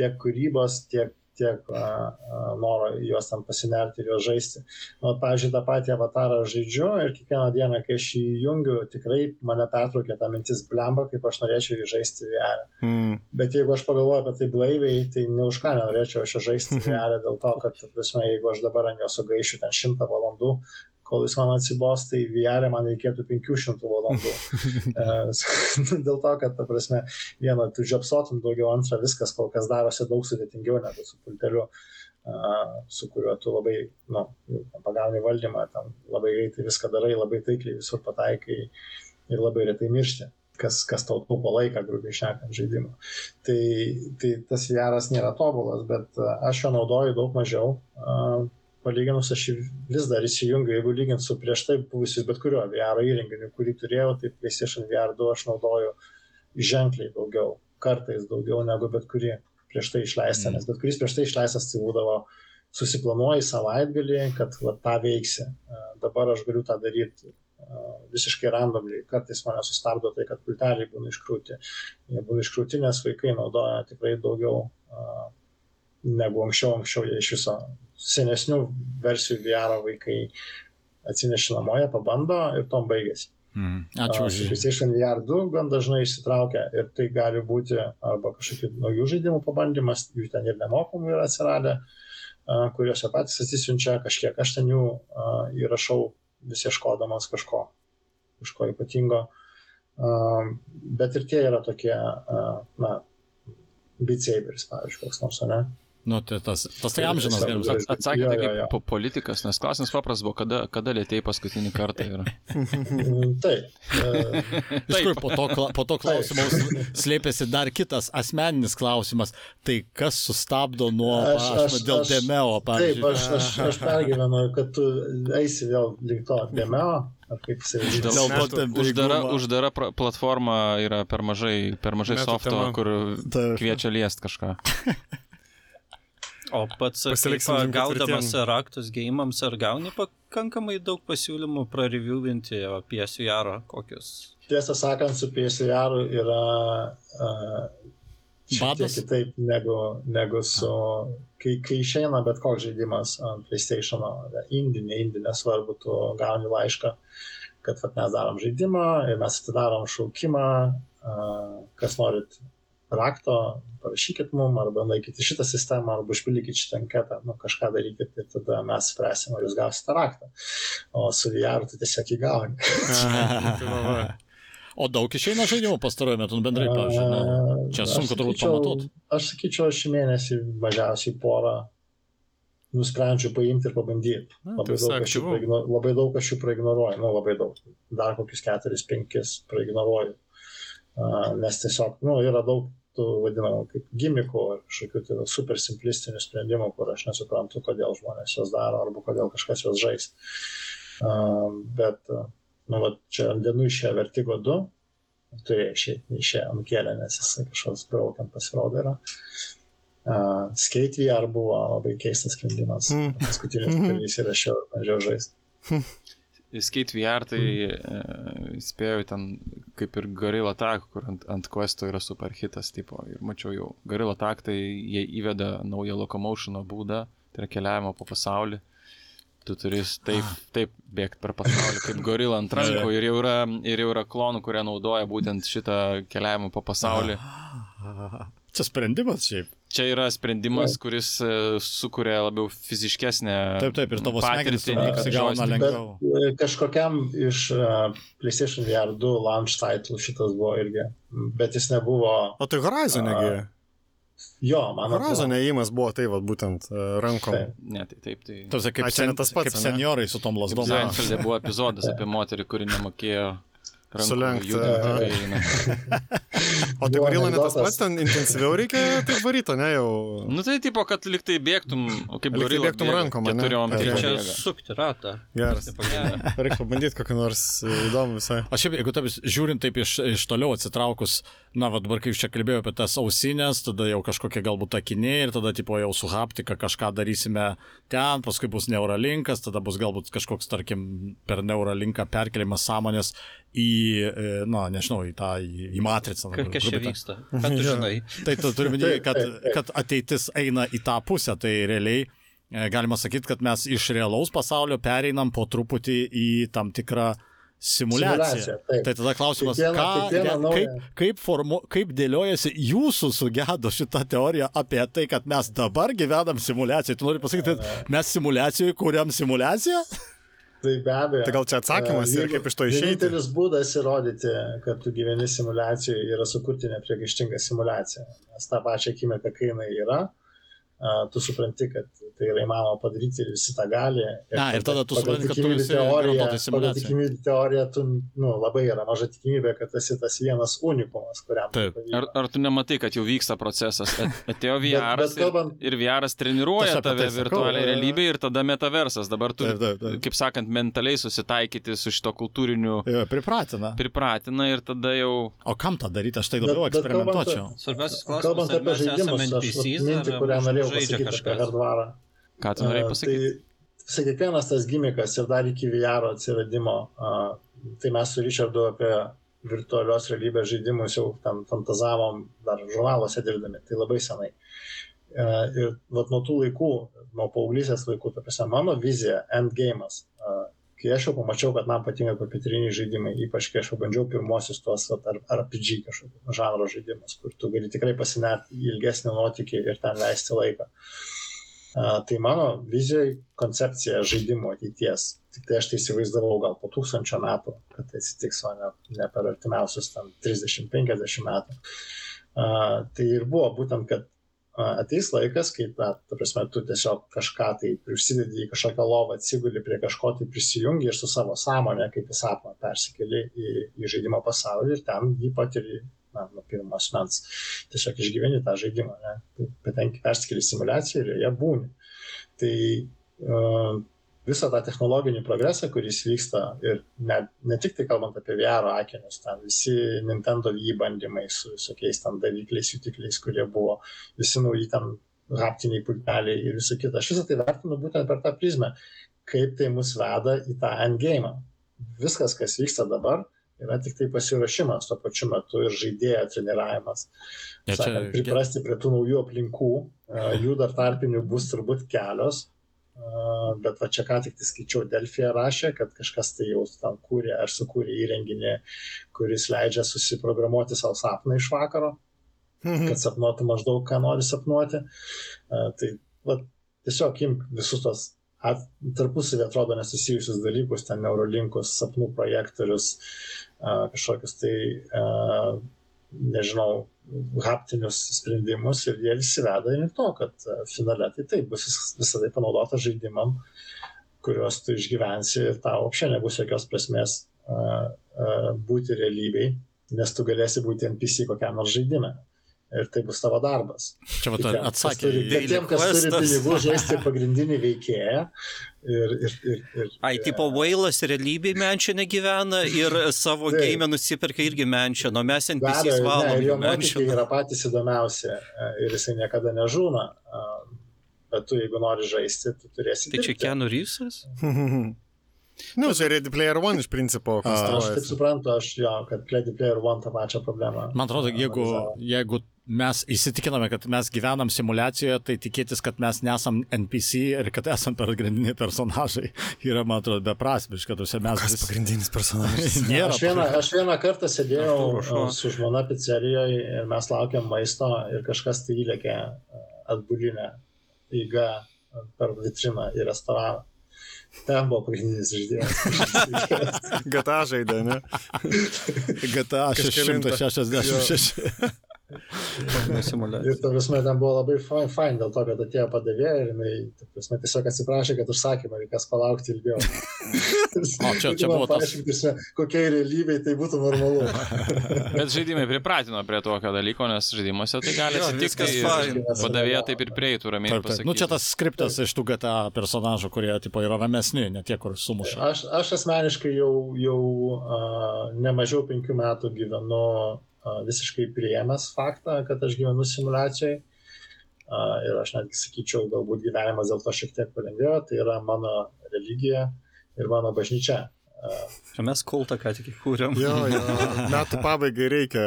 tiek kūrybos, tiek tiek a, a, noro juos tam pasinerti ir juos žaisti. Nu, pavyzdžiui, tą patį avatarą žaidžiu ir kiekvieną dieną, kai aš jį jungiu, tikrai mane pertraukia ta mintis blemba, kaip aš norėčiau jį žaisti VR. Mm. Bet jeigu aš pagalvoju apie tai blaiviai, tai ne už ką nenorėčiau aš žaisti (laughs) VR dėl to, kad, prasme, jeigu aš dabar ant jo sugaišiu ten šimtą valandų, kol jis man atsibos, tai VR man reikėtų 500 valandų. (laughs) (laughs) Dėl to, kad, ta prasme, vieną, tu žiopsotum daugiau, antrą, viskas kol kas darosi daug sudėtingiau negu su pulteliu, su kuriuo tu labai, na, nu, pagauni valdymą, tam labai greitai viską darai, labai taikliai visur pataikai ir labai retai miršti kas, kas tau taupo laiką, grubiai šnekant, žaidimą. Tai, tai tas VR nėra tobulas, bet aš jo naudoju daug mažiau. Palyginus aš vis dar įsijungiu, jeigu lygint su prieš tai buvusiu bet kuriuo VR įrenginiu, kurį turėjau, tai PlayStation VR 2 aš naudoju ženkliai daugiau, kartais daugiau negu bet kurį prieš tai išleistą, mm. nes bet kuris prieš tai išleistas tai būdavo susiplanuoji savaitgalį, kad va, tą veiksi. Dabar aš galiu tą daryti visiškai randomliai. Kartais mane sustabdo tai, kad pulteliai būna iškrūti. Jie būna iškrūti, nes vaikai naudoja tikrai daugiau negu anksčiau. Anksčiau jie iš viso senesnių versijų VR vaikai atsineši namoje, pabando ir tom baigėsi. Mm, ačiū už. PlayStation VR 2 gan dažnai išsitraukia ir tai gali būti arba kažkokių naujų žaidimų pabandymas, jų ten ir nemokamų yra atsiradę, kuriuose patys atsisiunčia, kažkiek aš ten jų įrašau vis ieškodamas kažko, kažko ypatingo. Bet ir tie yra tokie, na, Beat Saberis, pavyzdžiui, koks nors, ne? Nu, tai tas, tas tai amžinas galimas. Atsakė tai kaip po politikas, nes klausimas paprastas buvo, kada, kada lėtėjai paskutinį kartą yra. (laughs) Taip. Iš kur po to, po to klausimo slėpėsi dar kitas asmeninis klausimas. Tai kas sustabdo nuo aš, aš, dėl aš, Demeo, pavyzdžiui? Taip, aš, aš, aš pergyvenu, kad tu eisi vėl link to Demeo. To uždara, uždara platforma yra per mažai, per mažai softo, kur kviečia liest kažką. (laughs) O pats kaip, gaudamas raktus gėjimams, ar gauni pakankamai daug pasiūlymų prareviewinti apie SVR kokius? Tiesą sakant, su PSVR yra uh, tiek kitaip negu, negu su, kai, kai išeina bet koks žaidimas ant PlayStation, indie, ne indie, nesvarbu, tu gauni laišką, kad vat, mes darom žaidimą ir mes atidarom šaukimą, uh, kas norit rakto, parašykit mum, arba nueikit į šitą sistemą, arba užpildykit šitą anketą, nu, kažką darykit ir tada mes spręsim, ar jūs gausite raktą. O su VR tu tiesiog įgauni. (laughs) o daug išeina žaidimų pastaruoju metu, nu, bendrai, pavyzdžiui, čia sunku turbūt pamatot. Aš sakyčiau, šį mėnesį mažiausiai porą nusprendžiu paimti ir pabandyti. Labai, tai daug labai daug aš jų praignoruoju, nu labai daug, dar kokius keturis, penkis praignoruoju. Uh, nes tiesiog, nu, yra daug tų vadinamų kaip gimikų ar kažkokių tai super simplistinių sprendimų, kur aš nesuprantu, kodėl žmonės juos daro arba kodėl kažkas juos žais. Uh, bet, uh, nu, va, čia dienų išėjo Vertigo 2, turėjo išėti, neišėjo, nukėlė, nes jis kažkoks broken pasirodė yra. Uh, Skate VR buvo labai keistas sprendimas. Mm. Paskutinis mm -hmm. aš jau mažiau žaisti. Skate VR, tai e, spėjau ten kaip ir Gorilla Tag, kur ant, ant Questo yra super hitas tipo. Ir mačiau jau, Gorilla Tag tai jie įveda naują locomotiono būdą, tai yra keliavimo po pasaulį. Tu turi taip, taip bėgti per pasaulį kaip gorila ant rankų ir jau, yra, ir jau yra klonų, kurie naudoja būtent šitą keliavimą po pasaulį. Čia sprendimas šiaip. Čia yra sprendimas, kuris e, sukuria labiau fiziškesnę. Taip, taip, ir tavo smegenys apsigauna lengviau. E, kažkokiam iš uh, PlayStation VR 2 launch title šitas buvo irgi, bet jis nebuvo. O tai Horizon negi. Uh, jo, man atrodo. Horizon įėjimas buvo tai, va, būtent rankom. Taip. Ne, tai taip, tai. Tarsi kaip, A, sen, tas pats, kaip seniorai su tom lasdom. Seinfeldė buvo epizodas apie moterį, kuri nemokėjo Sulenkti. (laughs) o tai gorila ne tas pats, ten intensyviau reikia taip varyti, ne jau. Nu tai tipo, kad liktai bėgtum, kaip gorila. Bėgtum rankom, ne? Keturiom. Tai čia sukti ratą. Geras. Reikia pabandyti kokį nors įdomų visai. Aš šiaip, jeigu taip žiūrint taip iš, iš toliau atsitraukus, na, vad dabar kaip čia kalbėjau apie tas ausinės, tada jau kažkokie galbūt akiniai ir tada tipo jau su haptika kažką darysime ten, paskui bus neuralinkas, tada bus galbūt kažkoks, tarkim, per neuralinką perkeliamas sąmonės į, e, na, nežinau, į tą, į, į matricą. Kas čia vyksta? Ką tu (laughs) žinai? tai tu turime minėti, kad, kad ateitis eina į tą pusę, tai realiai e, galima sakyti, kad mes iš realaus pasaulio pereinam po truputį į tam tikrą simulaciją. simulacija tai tada klausimas, kiekviena, ką, kiekviena kaip, kaip, formu, kaip dėliojasi jūsų sugedo šitą teoriją apie tai, kad mes dabar gyvenam simulacijoje. Tu nori pasakyti, kad mes simulacijoje kuriam simulaciją? Tai be abejo. Tai gal čia atsakymas ir kaip iš to išeiti? Vienintelis būdas įrodyti, kad tu gyveni simulacijoje, yra sukurti nepriekaištingą simulaciją. Nes tą pačią akimirką, kai jinai yra, tu supranti, kad tai yra įmanoma padaryti ir visi tą gali. Ir, Na, ir tada tu supranti, kad tu esi teorija, pagal tikimybių teoriją, tu, nu, labai yra maža tikimybė, kad esi tas vienas unikumas, kuriam. Taip. Ar, ar tu nematai, kad jau vyksta procesas? Atėjo VR (laughs) bet, bet kalbant, ir, ir VR treniruoja tave virtualiai realybėje ir tada metaversas. Dabar tu, taip, taip, taip. kaip sakant, mentaliai susitaikyti su šito kultūriniu. Jo, pripratina. Pripratina ir tada jau. O kam tą daryti, aš tai labiau eksperimentuočiau. Svarbiausias klausimas, kalbant apie žaidimus, aš mintį, kurią norėjau pasakyti apie hardvarą. Ką tu norėjai pasakyti? Tai visai kiekvienas tas gimikas ir dar iki VR atsiradimo, tai mes su Richardu apie virtualios realybės žaidimus jau tam fantazavom dar žurnaluose dirbdami, tai labai senai. Ir vat, nuo tų laikų, nuo paauglysės laikų, ta prasme, mano vizija, endgame'as, kai aš jau pamačiau, kad man patinka kompiuteriniai žaidimai, ypač kai aš jau bandžiau pirmosius tuos ar RPG kažkokio žanro žaidimus, kur tu gali tikrai pasinerti į ilgesnį nuotykį ir ten leisti laiką. Uh, Tai mano vizijai koncepcija žaidimo ateities, tik tai aš tai įsivaizdavau gal po tūkstančio metų, kad tai atsitiks, o ne, ne per artimiausius 30-50 metų. Tai ir buvo būtent, kad ateis laikas, kai, na, ta prasme, tu tiesiog kažką tai prisidedi į kažkokią lovą, atsiguli prie kažko tai prisijungi ir su savo sąmonė, kaip į sapną persikeli į, į žaidimo pasaulį ir ten jį patiri na, nuo pirmo asmens. Tiesiog išgyveni tą žaidimą, ne? patenki persikeli simulaciją ir joje būni. Tai uh, visą tą technologinį progresą, kuris vyksta ir ne, ne tik tai kalbant apie VR akinius, ten visi Nintendo jį bandymai su visokiais ten davikliais, jutikliais, kurie buvo, visi nauji ten haptiniai pulteliai ir visą kitą. Aš visą tai vertinu būtent per tą prizmę, kaip tai mus veda į tą endgame. Viskas, kas vyksta dabar, yra tik tai pasiruošimas tuo pačiu metu ir žaidėjo treniravimas. Ja, čia... Sakant, priprasti prie tų naujų aplinkų, jų dar tarpinių bus turbūt kelios, bet va čia ką tik tai skaičiau, Delfija rašė, kad kažkas tai jau tam kūrė ar sukūrė įrenginį, kuris leidžia susiprogramuoti savo sapną iš vakaro, mhm. kad sapnuotų maždaug, ką nori sapnuoti. Tai va, tiesiog imk visus tos tarpusavį atrodo nesusijusius dalykus, ten neurolinkus, sapnų projektorius, kažkokius tai, nežinau, haptinius sprendimus ir jie visi veda link to, kad finale tai taip bus visą tai panaudota žaidimam, kuriuos tu išgyvensi ir tau apšia nebus jokios prasmės būti realybei, nes tu galėsi būti NPC kokiam nors žaidime ir tai bus tavo darbas. Čia vat atsakė. Bet tiem, kas turi pinigų žaisti pagrindinį veikėją. Ir, ir, ir, ir, Ai, tipo Vailas realybėje menčia negyvena ir savo tai, gėjimę nusipirka irgi menčia, nuo mes NPCs valom. Ne, jo nuotykiai yra patys įdomiausi e, ir jisai niekada nežūna. Bet tu, jeigu nori žaisti, tu turėsi. Tai čia Kenu Rysas? (laughs) Nu, tai Ready Player One iš principo. Aš taip suprantu, aš jo, kad Ready Player One tą pačią problemą. Man atrodo, jeigu, jeigu mes įsitikiname, kad mes gyvenam simulacijoje, tai tikėtis, kad mes nesam NPC ir kad esam pagrindiniai personažai yra, man atrodo, beprasmiška. Mes Kas vis... pagrindinis personažas? (laughs) Nėra. Aš vieną, aš vieną kartą sėdėjau su žmona pizzerijoje ir mes laukiam maisto ir kažkas tai įlėkė atbulinę įgą per vitriną į restoraną. Ten buvo pagrindinis žaidėjas. GTA (laughs) žaidė, ne? GTA 666. (laughs) ir ta prasme, ten buvo labai fine, fine dėl to, kad atėjo padavėja ir jinai, prasme, tiesiog atsiprašė, kad užsakymą reikės palaukti ilgiau. (laughs) o čia, čia buvo tas. Prasme, kokiai realybei tai būtų normalu. (laughs) Bet žaidimai pripratino prie tokio dalyko, nes žaidimuose tai gali atsitikti, padavėja taip ir prieitų ramiai. Taip, taip. Nu, čia tas skriptas taip. iš tų GTA personažų, kurie tipo, yra ramesni, ne tie, kur sumuša. Aš, aš asmeniškai jau, jau uh, nemažiau penkių metų gyvenu visiškai priėmęs faktą, kad aš gyvenu simulacijai. Ir aš netgi sakyčiau, galbūt gyvenimas dėl to šiek tiek palengvėjo, tai yra mano religija ir mano bažnyčia. Mes kultą ką tik įkūrėm. Jo, jo, metų pabaigai reikia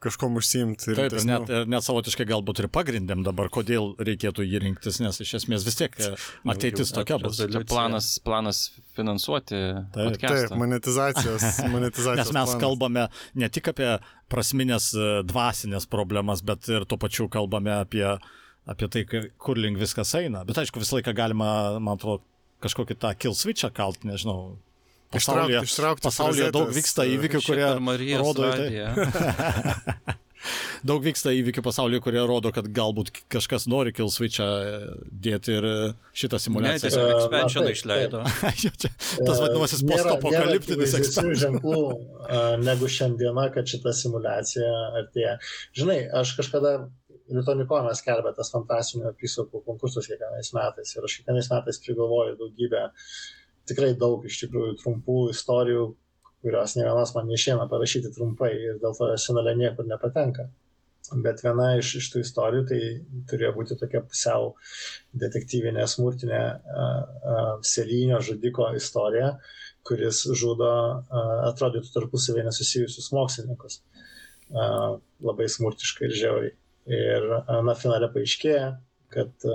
kažkom užsiimti. Taip, ir net, ir net savotiškai galbūt ir pagrindėm dabar, kodėl reikėtų jį rinktis, nes iš esmės vis tiek e, ateitis tokia bus. Planas, planas finansuoti. Taip, podcastą. taip monetizacijos. (laughs) monetizacijos nes mes planas. kalbame ne tik apie prasminės e, dvasinės problemas, bet ir tuo pačiu kalbame apie apie tai, kur link viskas eina. Bet aišku, visą laiką galima, man atrodo, kažkokį tą kill switchą kalt, nežinau. Pasaulyje, ištraukti, ištraukti pasaulyje daug vyksta įvykių, kurie rodo tai. (laughs) daug vyksta įvykių pasaulyje, kurie rodo, kad galbūt kažkas nori kill switchą dėti ir šitą simulaciją. Ne, tiesiog expansion išleido. (laughs) tas vadinamasis postapokaliptinis expansion. ženklų (laughs) negu šiandiena, kad šita simulacija artėja. Žinai, aš kažkada Litonikonas skelbia tas fantastinių apysakų konkursus kiekvienais metais ir aš kiekvienais metais prigalvoju daugybę, tikrai daug iš tikrųjų trumpų istorijų, kurios ne vienos man neišėna parašyti trumpai ir dėl to jos finale niekur nepatenka. Bet viena iš, iš tų istorijų tai turėjo būti tokia pusiau detektyvinė, smurtinė selinio žudiko istorija, kuris žudo, atrodytų tarpusavėje nesusijusius mokslininkus. Labai smurtiškai ir žiauriai. Ir na, finale paaiškėja, kad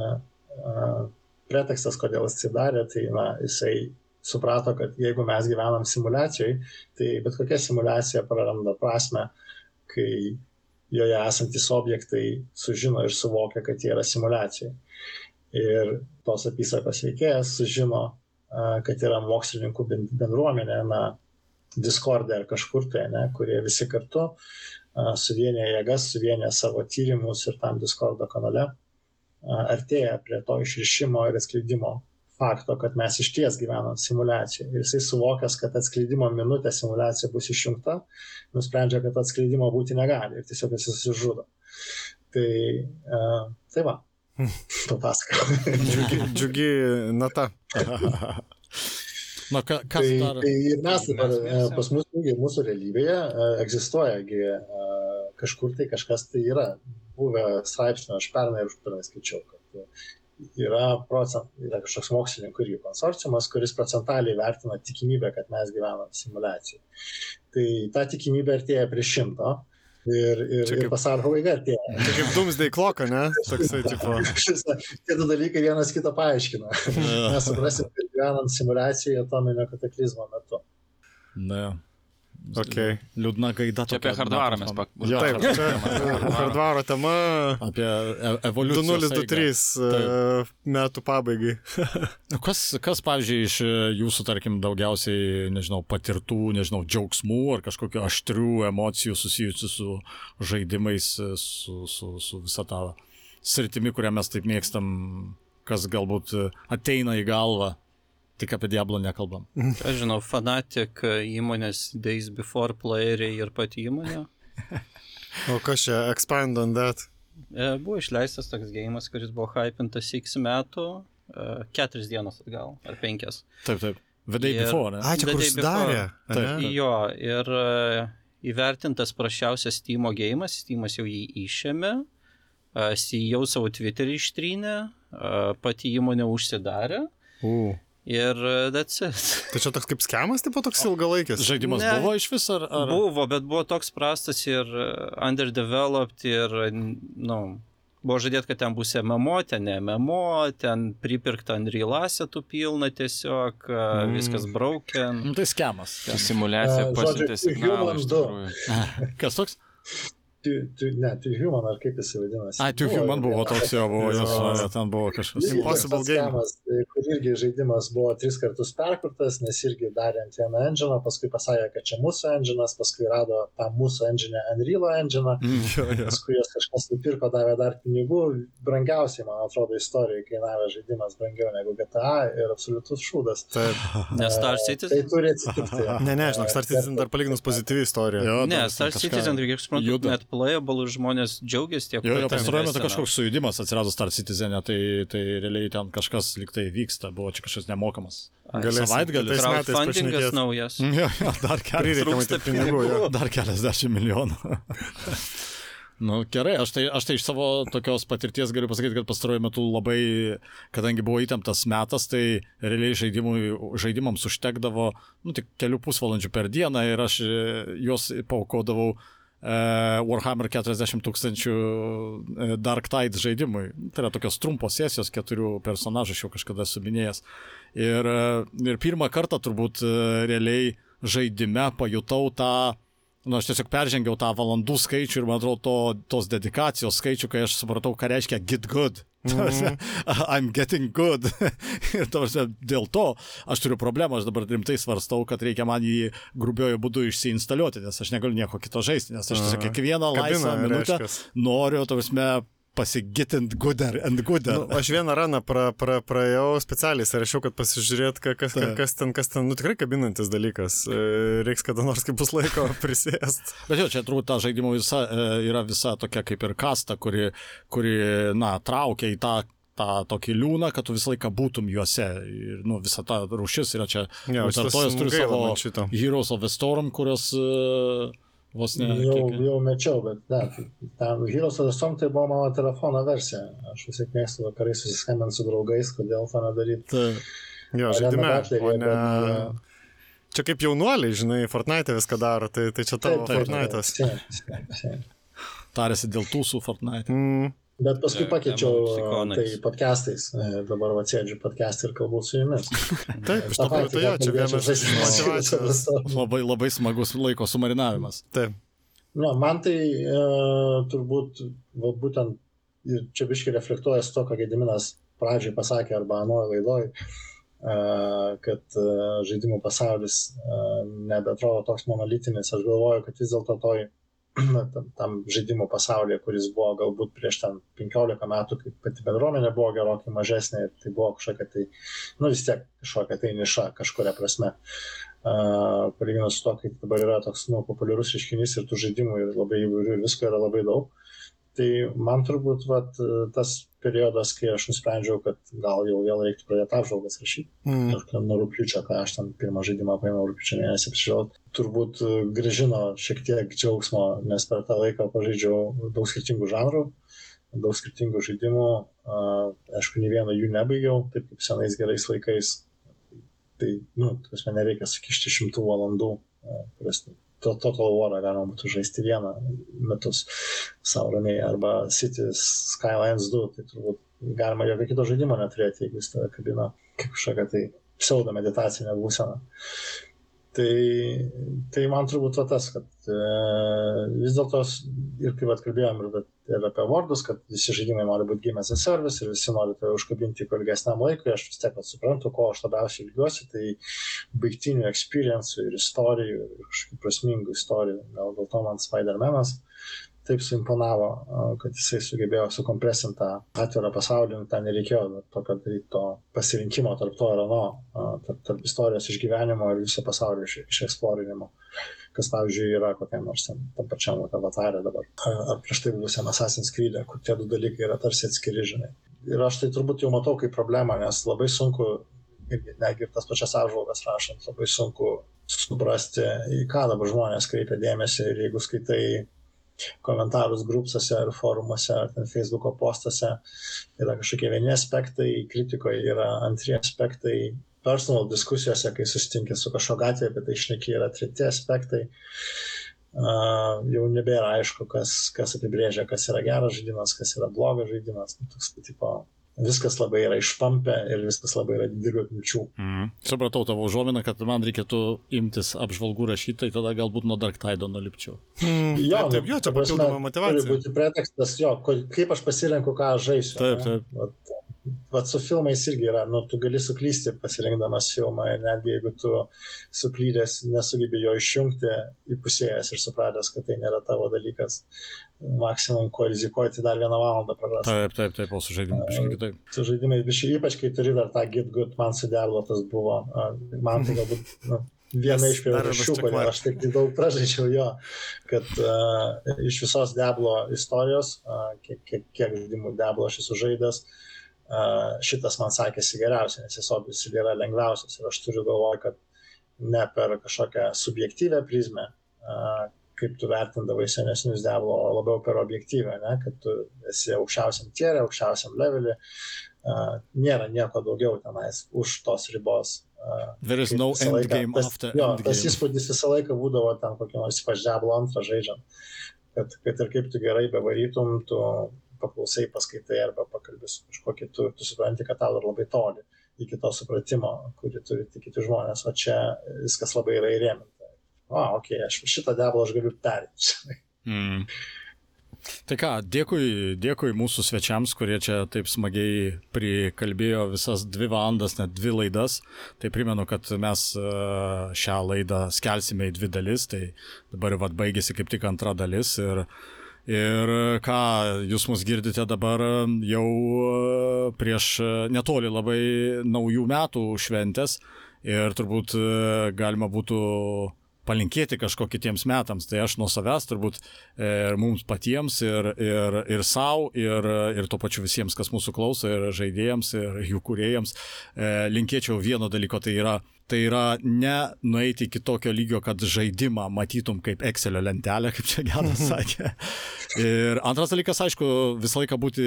pretekstas, kodėl jis tai na, jisai suprato, kad jeigu mes gyvenam simulacijai, tai bet kokia simulacija praranda prasme, kai joje esantis objektai sužino ir suvokia, kad jie yra simulacijai. Ir tos apysakos veikėjas sužino, kad yra mokslininkų bendruomenė, na, Discord'e ar kažkur tai, ne, kurie visi kartu suvienė jėgas, suvienė savo tyrimus ir tam Discord'o kanale artėja prie to išrišimo ir atskleidimo fakto, kad mes iš ties gyvenam simulacijoje. Ir jisai suvokęs, kad atskleidimo minutė simulacija bus išjungta, nusprendžia, kad atskleidimo būti negali ir tiesiog jis susižudo. Tai, uh, tai va, (laughs) papasakau. džiugi, džiugi nata. (laughs) Na, ka, kas tai, dar? Tai ir mes dabar, mes, pas mus, mūsų realybėje egzistuoja kažkur tai kažkas tai yra. Buvę straipsnio, aš pernai ir užpernai skaičiau, kad yra, procent, yra kažkoks mokslininkų irgi konsorciumas, kuris procentaliai vertina tikimybę, kad mes gyvenam simulacijai. Tai ta tikimybė artėja prie šimto. Ir, ir, kaip, ir pasaulio pabaiga artėja. Tai kaip Doomsday Clock, ne? Toksai, tipo. (laughs) Tie du dalykai vienas kitą paaiškina. (laughs) Mes suprasim, kad gyvenam simulacijoje atominio kataklizmo metu. Na. Okay. Liūdna gaida. Čia apie hardvarą mes pakalbėjome. Taip, čia hardvaro tema. Apie e, evoliuciją. 2023 uh, metų pabaigai. (laughs) kas, kas, pavyzdžiui, iš jūsų, tarkim, daugiausiai, nežinau, patirtų, nežinau, džiaugsmų ar kažkokių aštrių emocijų susijusių su žaidimais, su, su, su visa ta sritimi, kurią mes taip mėgstam, kas galbūt ateina į galvą Tik apie Diablo nekalbam. Aš žinau, Fanatic įmonės Days Before playeriai ir pati įmonė. o kas čia, expand on that? E, buvo išleistas toks gėjimas, kuris buvo hypintas X metų, e, keturias dienas atgal, ar penkias. Taip, taip. The day ir, before, ne? A, čia kur sudarė. Jo, ir uh, įvertintas prašiausias Steam gėjimas, Steamas jau jį išėmė, jau savo Twitterį ištrynė, pati įmonė užsidarė. Uh. Ir uh, that's it. (laughs) Tai čia toks kaip schemas, tipo toks ilgalaikis. Žaidimas ne, buvo iš vis ar, ar? Buvo, bet buvo toks prastas ir uh, underdeveloped ir, nu, buvo žadėt, kad ten bus MMO, ten ne MMO, ten pripirkta Unreal Assetų pilna tiesiog, uh, mm. viskas broken. Nu, tai schemas. Simulacija pasiuntė signalą. (laughs) Kas toks? Tu, tu, ne, tu Human, ar kaip jis vadinasi. Ai, tu Human buvo toks jo, buvo, jos, jo, ten buvo kažkas. Impossible Game. Tai, kur irgi žaidimas buvo tris kartus perkurtas, nes irgi darė ant vieno engine, paskui pasakė, kad čia mūsų engine'as, paskui rado tą mūsų engine Unreal engine, mm, jo, jo. paskui jos kažkas nupirko, davė dar pinigų, brangiausiai, man atrodo, istorijoje kainavė žaidimas brangiau negu GTA ir absoliutus šūdas. Taip. Nes Star Citizen. Tai turi atsitikti. ne, ne, žinok, Star Citizen dar palyginus pozityvi istorija. Jo, ne, Star Citizen, reikia suprantu, net playable žmonės džiaugiasi tiek. Jo, jo pastaruoju metu kažkoks sujudimas atsirado Star Citizen, tai, tai realiai ten kažkas liktai vyksta, buvo čia kažkas nemokamas. Galės savaitgalis. Crowdfundingas naujas. (laughs) Jo, jo, dar keliasdešimt pinigų, jo. dar keliasdešimt milijonų. (laughs) Nu, gerai, aš tai, aš tai iš savo tokios patirties galiu pasakyti, kad pastaruoju metu labai, kadangi buvo įtemptas metas, tai realiai žaidimams užtekdavo, nu, tik kelių pusvalandžių per dieną ir aš juos paukodavau Warhammer 40 tūkstančių uh, Dark Tide žaidimui. Tai yra tokios trumpos sesijos, keturių personažų, aš jau kažkada suminėjęs. Ir, uh, ir pirmą kartą turbūt realiai žaidime pajutau tą, nu, aš tiesiog peržengiau tą valandų skaičių ir, man atrodo, to, tos dedikacijos skaičių, kai aš supratau, ką reiškia get good. (laughs) Mm. I'm getting good. (laughs) ir tarsi, dėl to aš turiu problemą, aš dabar rimtai svarstau, kad reikia man jį grubiojų būdų išsiinstaliuoti, nes aš negaliu nieko kito žaisti, nes aš tiesiog kiekvieną laisvą minutę noriu, tarsi, pasigitint gooder and gooder. Nu, aš vieną raną pra, pra, praėjau specialiai, rašiau, kad pasižiūrėt, kas, kas, kas ten, kas ten, nu tikrai kabinantis dalykas. E, reiks kada nors, kai bus laiko (laughs) prisėst. Bet jau čia turbūt ta žaidimo visa e, yra visa tokia kaip ir kasta, kuri, kuri na, traukia į tą tą tokį liūną, kad tu visą laiką būtum juose. Ir, nu, visa ta rūšis yra čia. Ja, Tartojas turi savo Heroes of the Storm, kurios uh, Vos ne. Jau, kiek... jau mečiau, bet ne, ten Heroes of the Storm tai buvo mano telefono versija. Aš vis tiek mėgstu vakarai susiskambinti su draugais, kodėl to nedaryti. Tai, jo, žaidime. O ne... Bet, čia kaip jaunuoliai, žinai, Fortnite viską daro, tai, tai čia tavo Fortnite'as. Tarėsi dėl tų su Fortnite. Mm. Bet paskui pakeičiau tai podcastais. E, dabar va sėdžiu podcast'ai ir kalbu su jumis. (laughs) Taip, iš tikrųjų, tai čia vienas iš motivacijos. Labai, labai smagus laiko sumarinavimas. Taip. Nu, man tai uh, turbūt, va, būtent, ir čia biškai reflektuoja su to, ką Gediminas pradžiai pasakė arba anoje laidoje, uh, kad uh, žaidimų pasaulis uh, nebetrodo toks monolitinis. Aš galvoju, kad vis dėlto toj (clears throat) tam, tam žaidimų pasaulyje, kuris buvo galbūt prieš ten 15 metų, kai pati bendruomenė buvo gerokai mažesnė ir tai buvo kažkokia tai, nu vis tiek kažkokia tai niša kažkuria prasme. Uh, palyginus su to, kaip dabar yra toks nu, populiarus reiškinys ir tų žaidimų ir labai įvairių ir visko yra labai daug. Tai man turbūt vat, tas periodas, kai aš nusprendžiau, kad gal jau vėl reiktų pradėti apžvalgas rašyti. Mm. Nuo rūpiučio, kai aš ten pirmą žaidimą paėmiau rūpiučio mėnesį apsižiūrėjau, turbūt e, gražino šiek tiek džiaugsmo, nes per tą laiką pažaidžiau daug skirtingų žanrų, daug skirtingų žaidimų. Aišku, nei vieno jų nebaigiau, taip kaip senais gerais laikais. Tai, nu, tas man nereikia sakyšti šimtų valandų, kurias Total War galima būtų žaisti vieną metus savo ramiai, arba Cities Skylines 2, tai turbūt galima jokio kito žaidimo neturėti, jeigu jis tave kabina kaip kažkokia tai pseudo meditacinė būsena. Tai, tai man turbūt va tas, kad e, vis dėlto ir kaip atkalbėjom ir, ir apie vardus, kad visi žaidimai nori būti game as a service ir visi nori tai užkabinti kuo ilgesniam laikui, aš vis tiek suprantu, ko aš labiausiai ilgiuosi, tai baigtinių experience ir istorijų ir kažkokių prasmingų istorijų. Gal dėl to man Spider-Man'as taip suimponavo, kad jisai sugebėjo sukompresinti tą atvirą pasaulį, nu, ten nereikėjo tokio daryti to pasirinkimo tarp to ir ano, tarp, tarp istorijos išgyvenimo ir viso pasaulio iš, išeksplorinimo, kas, pavyzdžiui, yra kokiam nors ten, tam pačiam avatarė dabar, ar prieš tai buvusiam Assassin's Creed, kur tie du dalykai yra tarsi atskiri, žinai. Ir aš tai turbūt jau matau kaip problemą, nes labai sunku, netgi ir tas pačias apžvalgas rašant, labai sunku suprasti, į ką dabar žmonės kreipia dėmesį ir jeigu skaitai komentarus grupsuose ar forumuose ar ten Facebook'o postuose yra kažkokie vieni aspektai, kritikoje yra antri aspektai, personal diskusijose, kai susitinkė su kažko gatvėje, apie tai išneki yra treti aspektai. Uh, jau nebėra aišku, kas, kas apibrėžia, kas yra geras žaidimas, kas yra blogas žaidimas. Nu, toks, tipo, viskas labai yra išpampę ir viskas labai yra didelių apimčių. Mm. Supratau tavo užuominą, kad man reikėtų imtis apžvalgų rašytai, tada galbūt nuo Dark Tide nulipčiau. Mm. Jo, taip, taip, jo, čia papildoma motivacija. Turi būti pretekstas, jo, kaip aš pasirenku, ką aš žaisiu. Taip, taip. Ne? Vat, su filmais irgi yra, nu, tu gali suklysti pasirinkdamas filmą ir netgi jeigu tu suklydęs nesugebi jo išjungti, įpusėjęs ir supratęs, kad tai nėra tavo dalykas, maksimum, ko rizikuoti, dar vieną valandą prarasti. Taip, taip, taip, o su žaidimais biškai kitaip. Su žaidimais biškai, ypač kai turi dar tą Get Good, man su Diablo tas buvo, man tai galbūt, nu, viena iš priežasčių, kodėl aš taip daug pražaičiau jo, kad uh, iš visos Diablo istorijos, uh, kiek, kiek, kiek žaidimų Diablo aš esu žaidęs, uh, šitas man sakėsi geriausiai, nes jis obviously yra lengviausias ir aš turiu galvoje, kad ne per kažkokią subjektyvę prizmę, kaip tu vertindavai senesnius Diablo, o labiau per objektyvę, ne? kad tu esi aukščiausiam tierė, aukščiausiam levelį, nėra nieko daugiau tenais už tos ribos. There is no end laiką, game tas, after. Jo, end tas įspūdis visą laiką būdavo ten kokį nors ypač Diablo antrą žaidžiant, kad, kad ir kaip tu gerai bevarytum, tu paklausai, paskaitai arba pakalbė su kažkuo kitu, tu supranti, kad tau dar labai toli iki to supratimo, kurį turi tik kiti žmonės, o čia viskas labai yra įrėminta. O, okei, okay, aš šitą deblą aš galiu perėti. Mm. Tai ką, dėkui, dėkui mūsų svečiams, kurie čia taip smagiai prikalbėjo visas dvi valandas, net dvi laidas. Tai primenu, kad mes e, šią laidą skelsime į dvi dalis, tai dabar vad baigėsi kaip tik antra dalis. Ir, ir ką, jūs mus girdite dabar jau e, prieš netoli labai naujų metų šventės. Ir turbūt e, galima būtų palinkėti kažko kitiems metams. Tai aš nuo savęs turbūt e, ir mums patiems, ir, ir, ir savo, ir, ir to pačiu visiems, kas mūsų klauso, ir žaidėjams, ir jų kuriejams, e, linkėčiau vieno dalyko, tai yra Tai yra ne nueiti iki tokio lygio, kad žaidimą matytum kaip Excelio lentelę, kaip čia Genas (laughs) sakė. Ir antras dalykas, aišku, visą laiką būti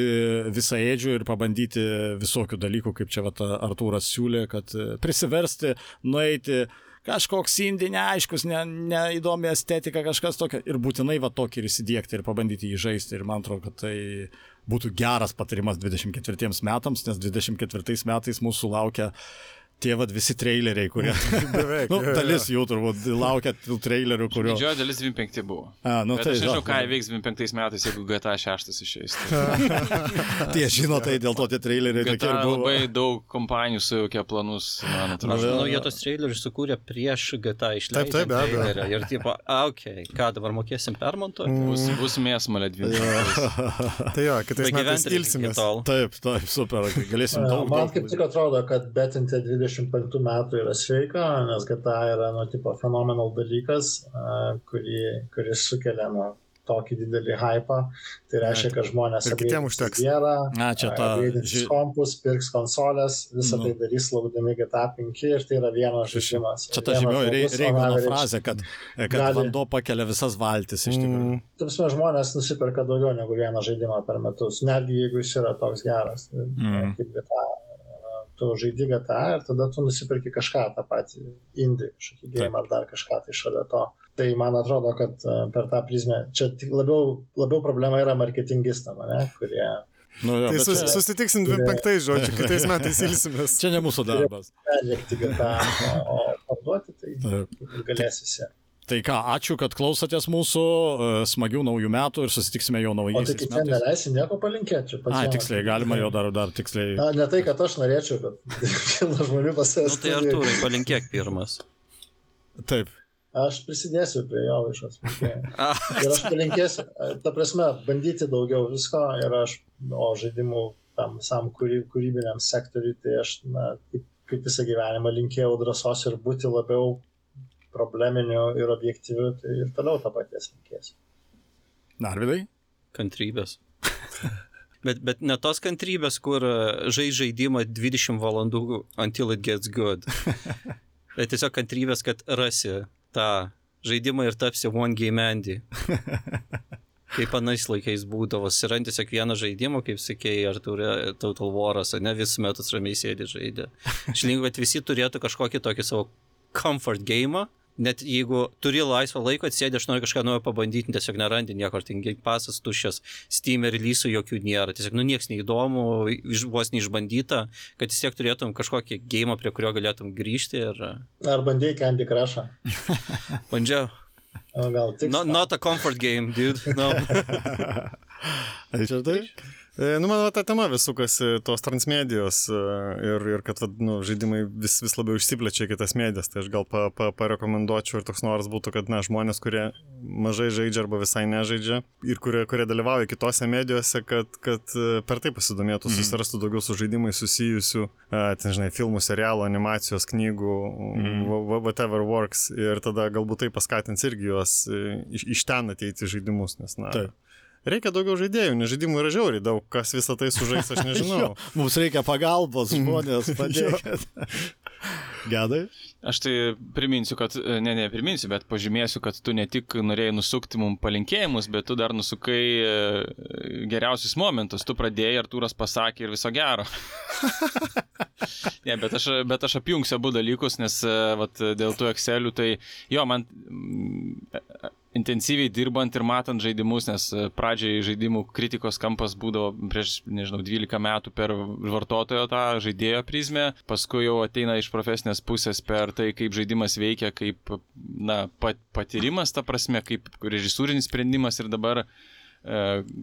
visą ėdžių ir pabandyti visokių dalykų, kaip čia vat, Artūras siūlė, kad prisiversti, nueiti, kažkoks indie neaiškus, ne, neįdomi estetika, kažkas tokio. Ir būtinai va tokį ir įsidėkti ir pabandyti jį žaisti. Ir man atrodo, kad tai būtų geras patarimas 24 metams, nes 24 metais mūsų laukia tie vad visi traileriai, kurie... (laughs) Beveik. (laughs) nu, dalis jų turbūt laukia tų trailerių, kurio... Didžioji dalis 25 buvo. A, nu, Bet tai aš nežinau, ką įvyks 25 metais, jeigu GTA 6 išeis. (laughs) Tie žino, tai dėl to tie traileriai tokie ir buvo. Labai daug kompanijų sujaukė planus, man atrodo. Aš manau, jie tos trailerius sukūrė prieš GTA išleidžiant. Taip, taip, be abejo. Ir tipo, okei, okay, ką dabar mokėsim permontuoti? Mm. Bus, bus mėsmalė 20. tai jo, kitais metais ilsimės. Taip, taip, super, galėsim daug. Man kaip tik atrodo, kad betinti 20 25 metų yra sveika, nes GTA yra, nu, tipo, fenomenal dalykas, kurį, kuris sukelia, nu, tokį didelį hypą. Tai reiškia, kad žmonės Na, čia ta. Ži... kompus, pirks konsolės, visą nu. tai darys laukdami GTA 5 ir tai yra vienas žaidimas. Čia ta žymioji Reigano frazė, kad, kad gali... vanduo pakelia visas valtis iš tikrųjų. Mm. Tarsi žmonės nusiperka daugiau negu vieną žaidimą per metus, netgi jeigu jis yra toks geras, mm. kaip GTA tu žaidi GTA ir tada tu nusipirki kažką tą patį, indį, kažkokį game ar dar kažką tai šalia to. Tai man atrodo, kad e, per tą prizmę, čia labiau, labiau problema yra marketingistam, ne, kurie Nu, jo, tai sus, čia... susitiksim 25 žodžiu, kitais metais ilsimės. Čia ne mūsų darbas. Perlėkti GTA, o parduoti tai galės visi. Tai ką, ačiū, kad klausotės mūsų, e, smagių naujų metų ir susitiksime jau naujais metais. O tai čia neleisi nieko palinkėti. A, tiksliai, galima jau dar, dar tiksliai. Na, ne tai, kad aš norėčiau, bet (laughs) pilna žmonių pasės. Nu, tai Artūrai, palinkėk pirmas. Taip. Aš prisidėsiu prie jo viešos. (laughs) ir aš palinkėsiu, ta prasme, bandyti daugiau visko ir aš, o žaidimų tam visam kūrybiniam sektoriui, tai aš, na, kaip, kaip visą gyvenimą linkėjau drąsos ir būti labiau probleminiu ir objektyviu, tai ir toliau tą paties linkėsiu. Narvidai? Kantrybės. (laughs) bet, bet ne tos kantrybės, kur e, žai žaidimą 20 valandų until it gets good. bet (laughs) tiesiog kantrybės, kad rasi tą žaidimą ir tapsi one game Andy. (laughs) Kaip anais laikais būdavo, sirant tiesiog vieną žaidimą, kaip sakėjai, ar turi Total Waras, ne vis metus ramiai sėdi žaidė. Žinau, kad visi turėtų kažkokį tokį savo comfort game, net jeigu turi laisvą laiko, atsėdė, aš noriu kažką naujo pabandyti, tiesiog nerandi niekur, tingi pasas tuščias, Steam ir lysų jokių nėra, tiesiog nu nieks neįdomu, vos neišbandyta, kad vis tiek turėtum kažkokį game, prie kurio galėtum grįžti. Ir... Ar bandėjai Candy Crush'ą? (laughs) Bandžiau. O gal tik. Not, not a comfort game, dude. No. Ar čia tai? E, nu, man ta tema vis sukasi tos transmedijos e, ir, ir kad nu, žaidimai vis, vis labiau išsiplečia kitas medijas. Tai aš gal pa, pa, parekomenduočiau ir toks noras būtų, kad na, žmonės, kurie mažai žaidžia arba visai nežaidžia ir kurie, kurie dalyvauja kitose medijose, kad, kad e, per tai pasidomėtų, mm. susirastų daugiau su žaidimai susijusių, ten, žinai, filmų, serialų, animacijos, knygų, mm. whatever works. Ir tada galbūt tai paskatins irgi juos iš, iš ten ateiti žaidimus, nes, na. Taip. Reikia daugiau žaidėjų, nes žaidimų yra žiauriai daug, kas visą tai sužais, aš (laughs) nežinau. jo, mums reikia pagalbos, žmonės, (laughs) padėkit. (laughs) Gedai? Aš tai priminsiu, kad, ne, ne, priminsiu, bet pažymėsiu, kad tu ne tik norėjai nusukti mums palinkėjimus, bet tu dar nusukai e, geriausius momentus. Tu pradėjai, Artūras pasakė ir viso gero. (laughs) ne, bet aš, bet aš apjungsiu abu dalykus, nes e, vat, dėl tų Excelių, tai jo, man intensyviai dirbant ir matant žaidimus, nes e, pradžiai žaidimų kritikos kampas būdavo prieš, nežinau, 12 metų per vartotojo tą žaidėjo prizmę, paskui jau ateina iš profesinės pusės per tai, kaip žaidimas veikia, kaip, na, pat, patyrimas, ta prasme, kaip režisūrinis sprendimas ir dabar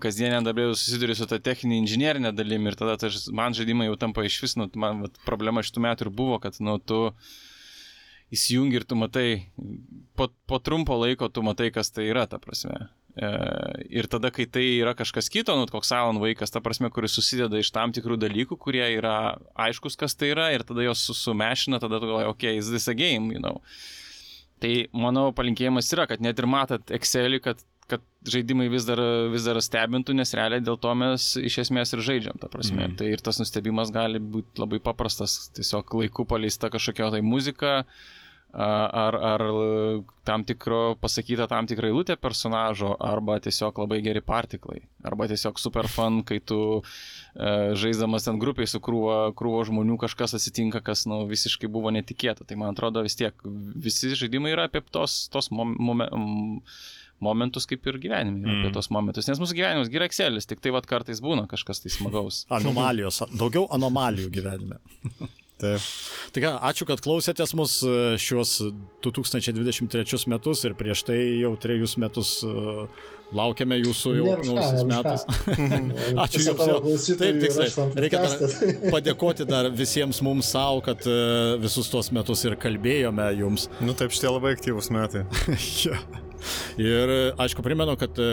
kasdienė darbė susiduri su ta techninė inžinierinė dalimi ir tada tas, man žaidimai jau tampa iš vis, nu, man vat, problema šitų metų ir buvo, kad nu, tu įsijungi ir tu matai, po, po trumpo laiko tu matai, kas tai yra, ta prasme. E, ir tada, kai tai yra kažkas kito, nu, koks Alan vaikas, ta prasme, kuris susideda iš tam tikrų dalykų, kurie yra aiškus, kas tai yra, ir tada jos sumešina, tada tu galvoji, okei, okay, is this a game, you know. Tai mano palinkėjimas yra, kad net ir matot Excelį, kad, kad žaidimai vis dar, vis dar stebintų, nes realiai dėl to mes iš esmės ir žaidžiam, ta prasme. Mm. Tai ir tas nustebimas gali būti labai paprastas, tiesiog laiku paleista kažkokia tai muzika, uh, ar, ar tam tikro pasakyta tam tikra eilutė personažo, arba tiesiog labai geri partiklai, arba tiesiog super fun, kai tu e, žaisdamas ten grupiai su krūvo, krūvo žmonių kažkas atsitinka, kas nu, visiškai buvo netikėta. Tai man atrodo vis tiek visi žaidimai yra apie tos, tos mom, mom, momentus kaip ir gyvenime, mm. apie tos momentus. Nes mūsų gyvenimas yra Excelis, tik tai vad kartais būna kažkas tai smagaus. Anomalijos, daugiau anomalijų gyvenime. (laughs) Taip. Tai ką, ačiū, kad klausėtės mus e, šios 2023 metus ir prieš tai jau trejus metus uh, laukiame jūsų jau naujaisiais metais. (laughs) ačiū Jums. Taip, tiksliai. Reikia dar padėkoti dar visiems mums savo, kad uh, visus tuos metus ir kalbėjome Jums. Nu taip, šitie labai aktyvūs metai. (laughs) ja. Ir aišku, primenu, kad e,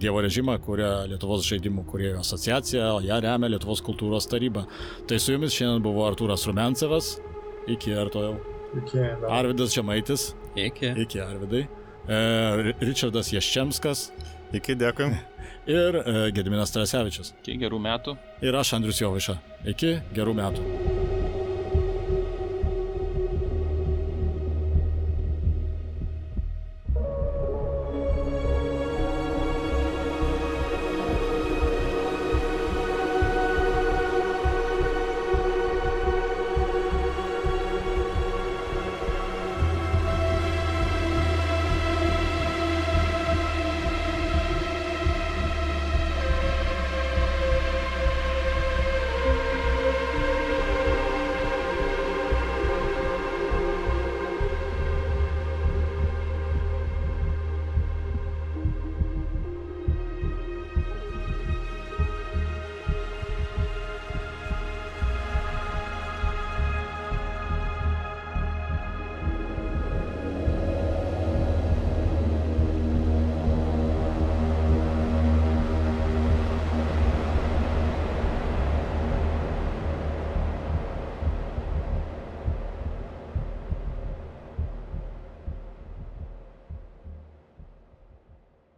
Dievo režimą kuria Lietuvos žaidimų kuriejų asociacija, o ją remia Lietuvos kultūros taryba. Tai su jumis šiandien buvo Artūras Rumencevas. Iki ar to jau? Iki. Da. Arvidas Žemaitis. Iki. Iki Arvidai. E, Richardas Jaščemskas. Iki, dėkui. (laughs) Ir e, Gediminas Trasevičius. Iki gerų metų. Ir aš Andrius Joviša. Iki gerų metų.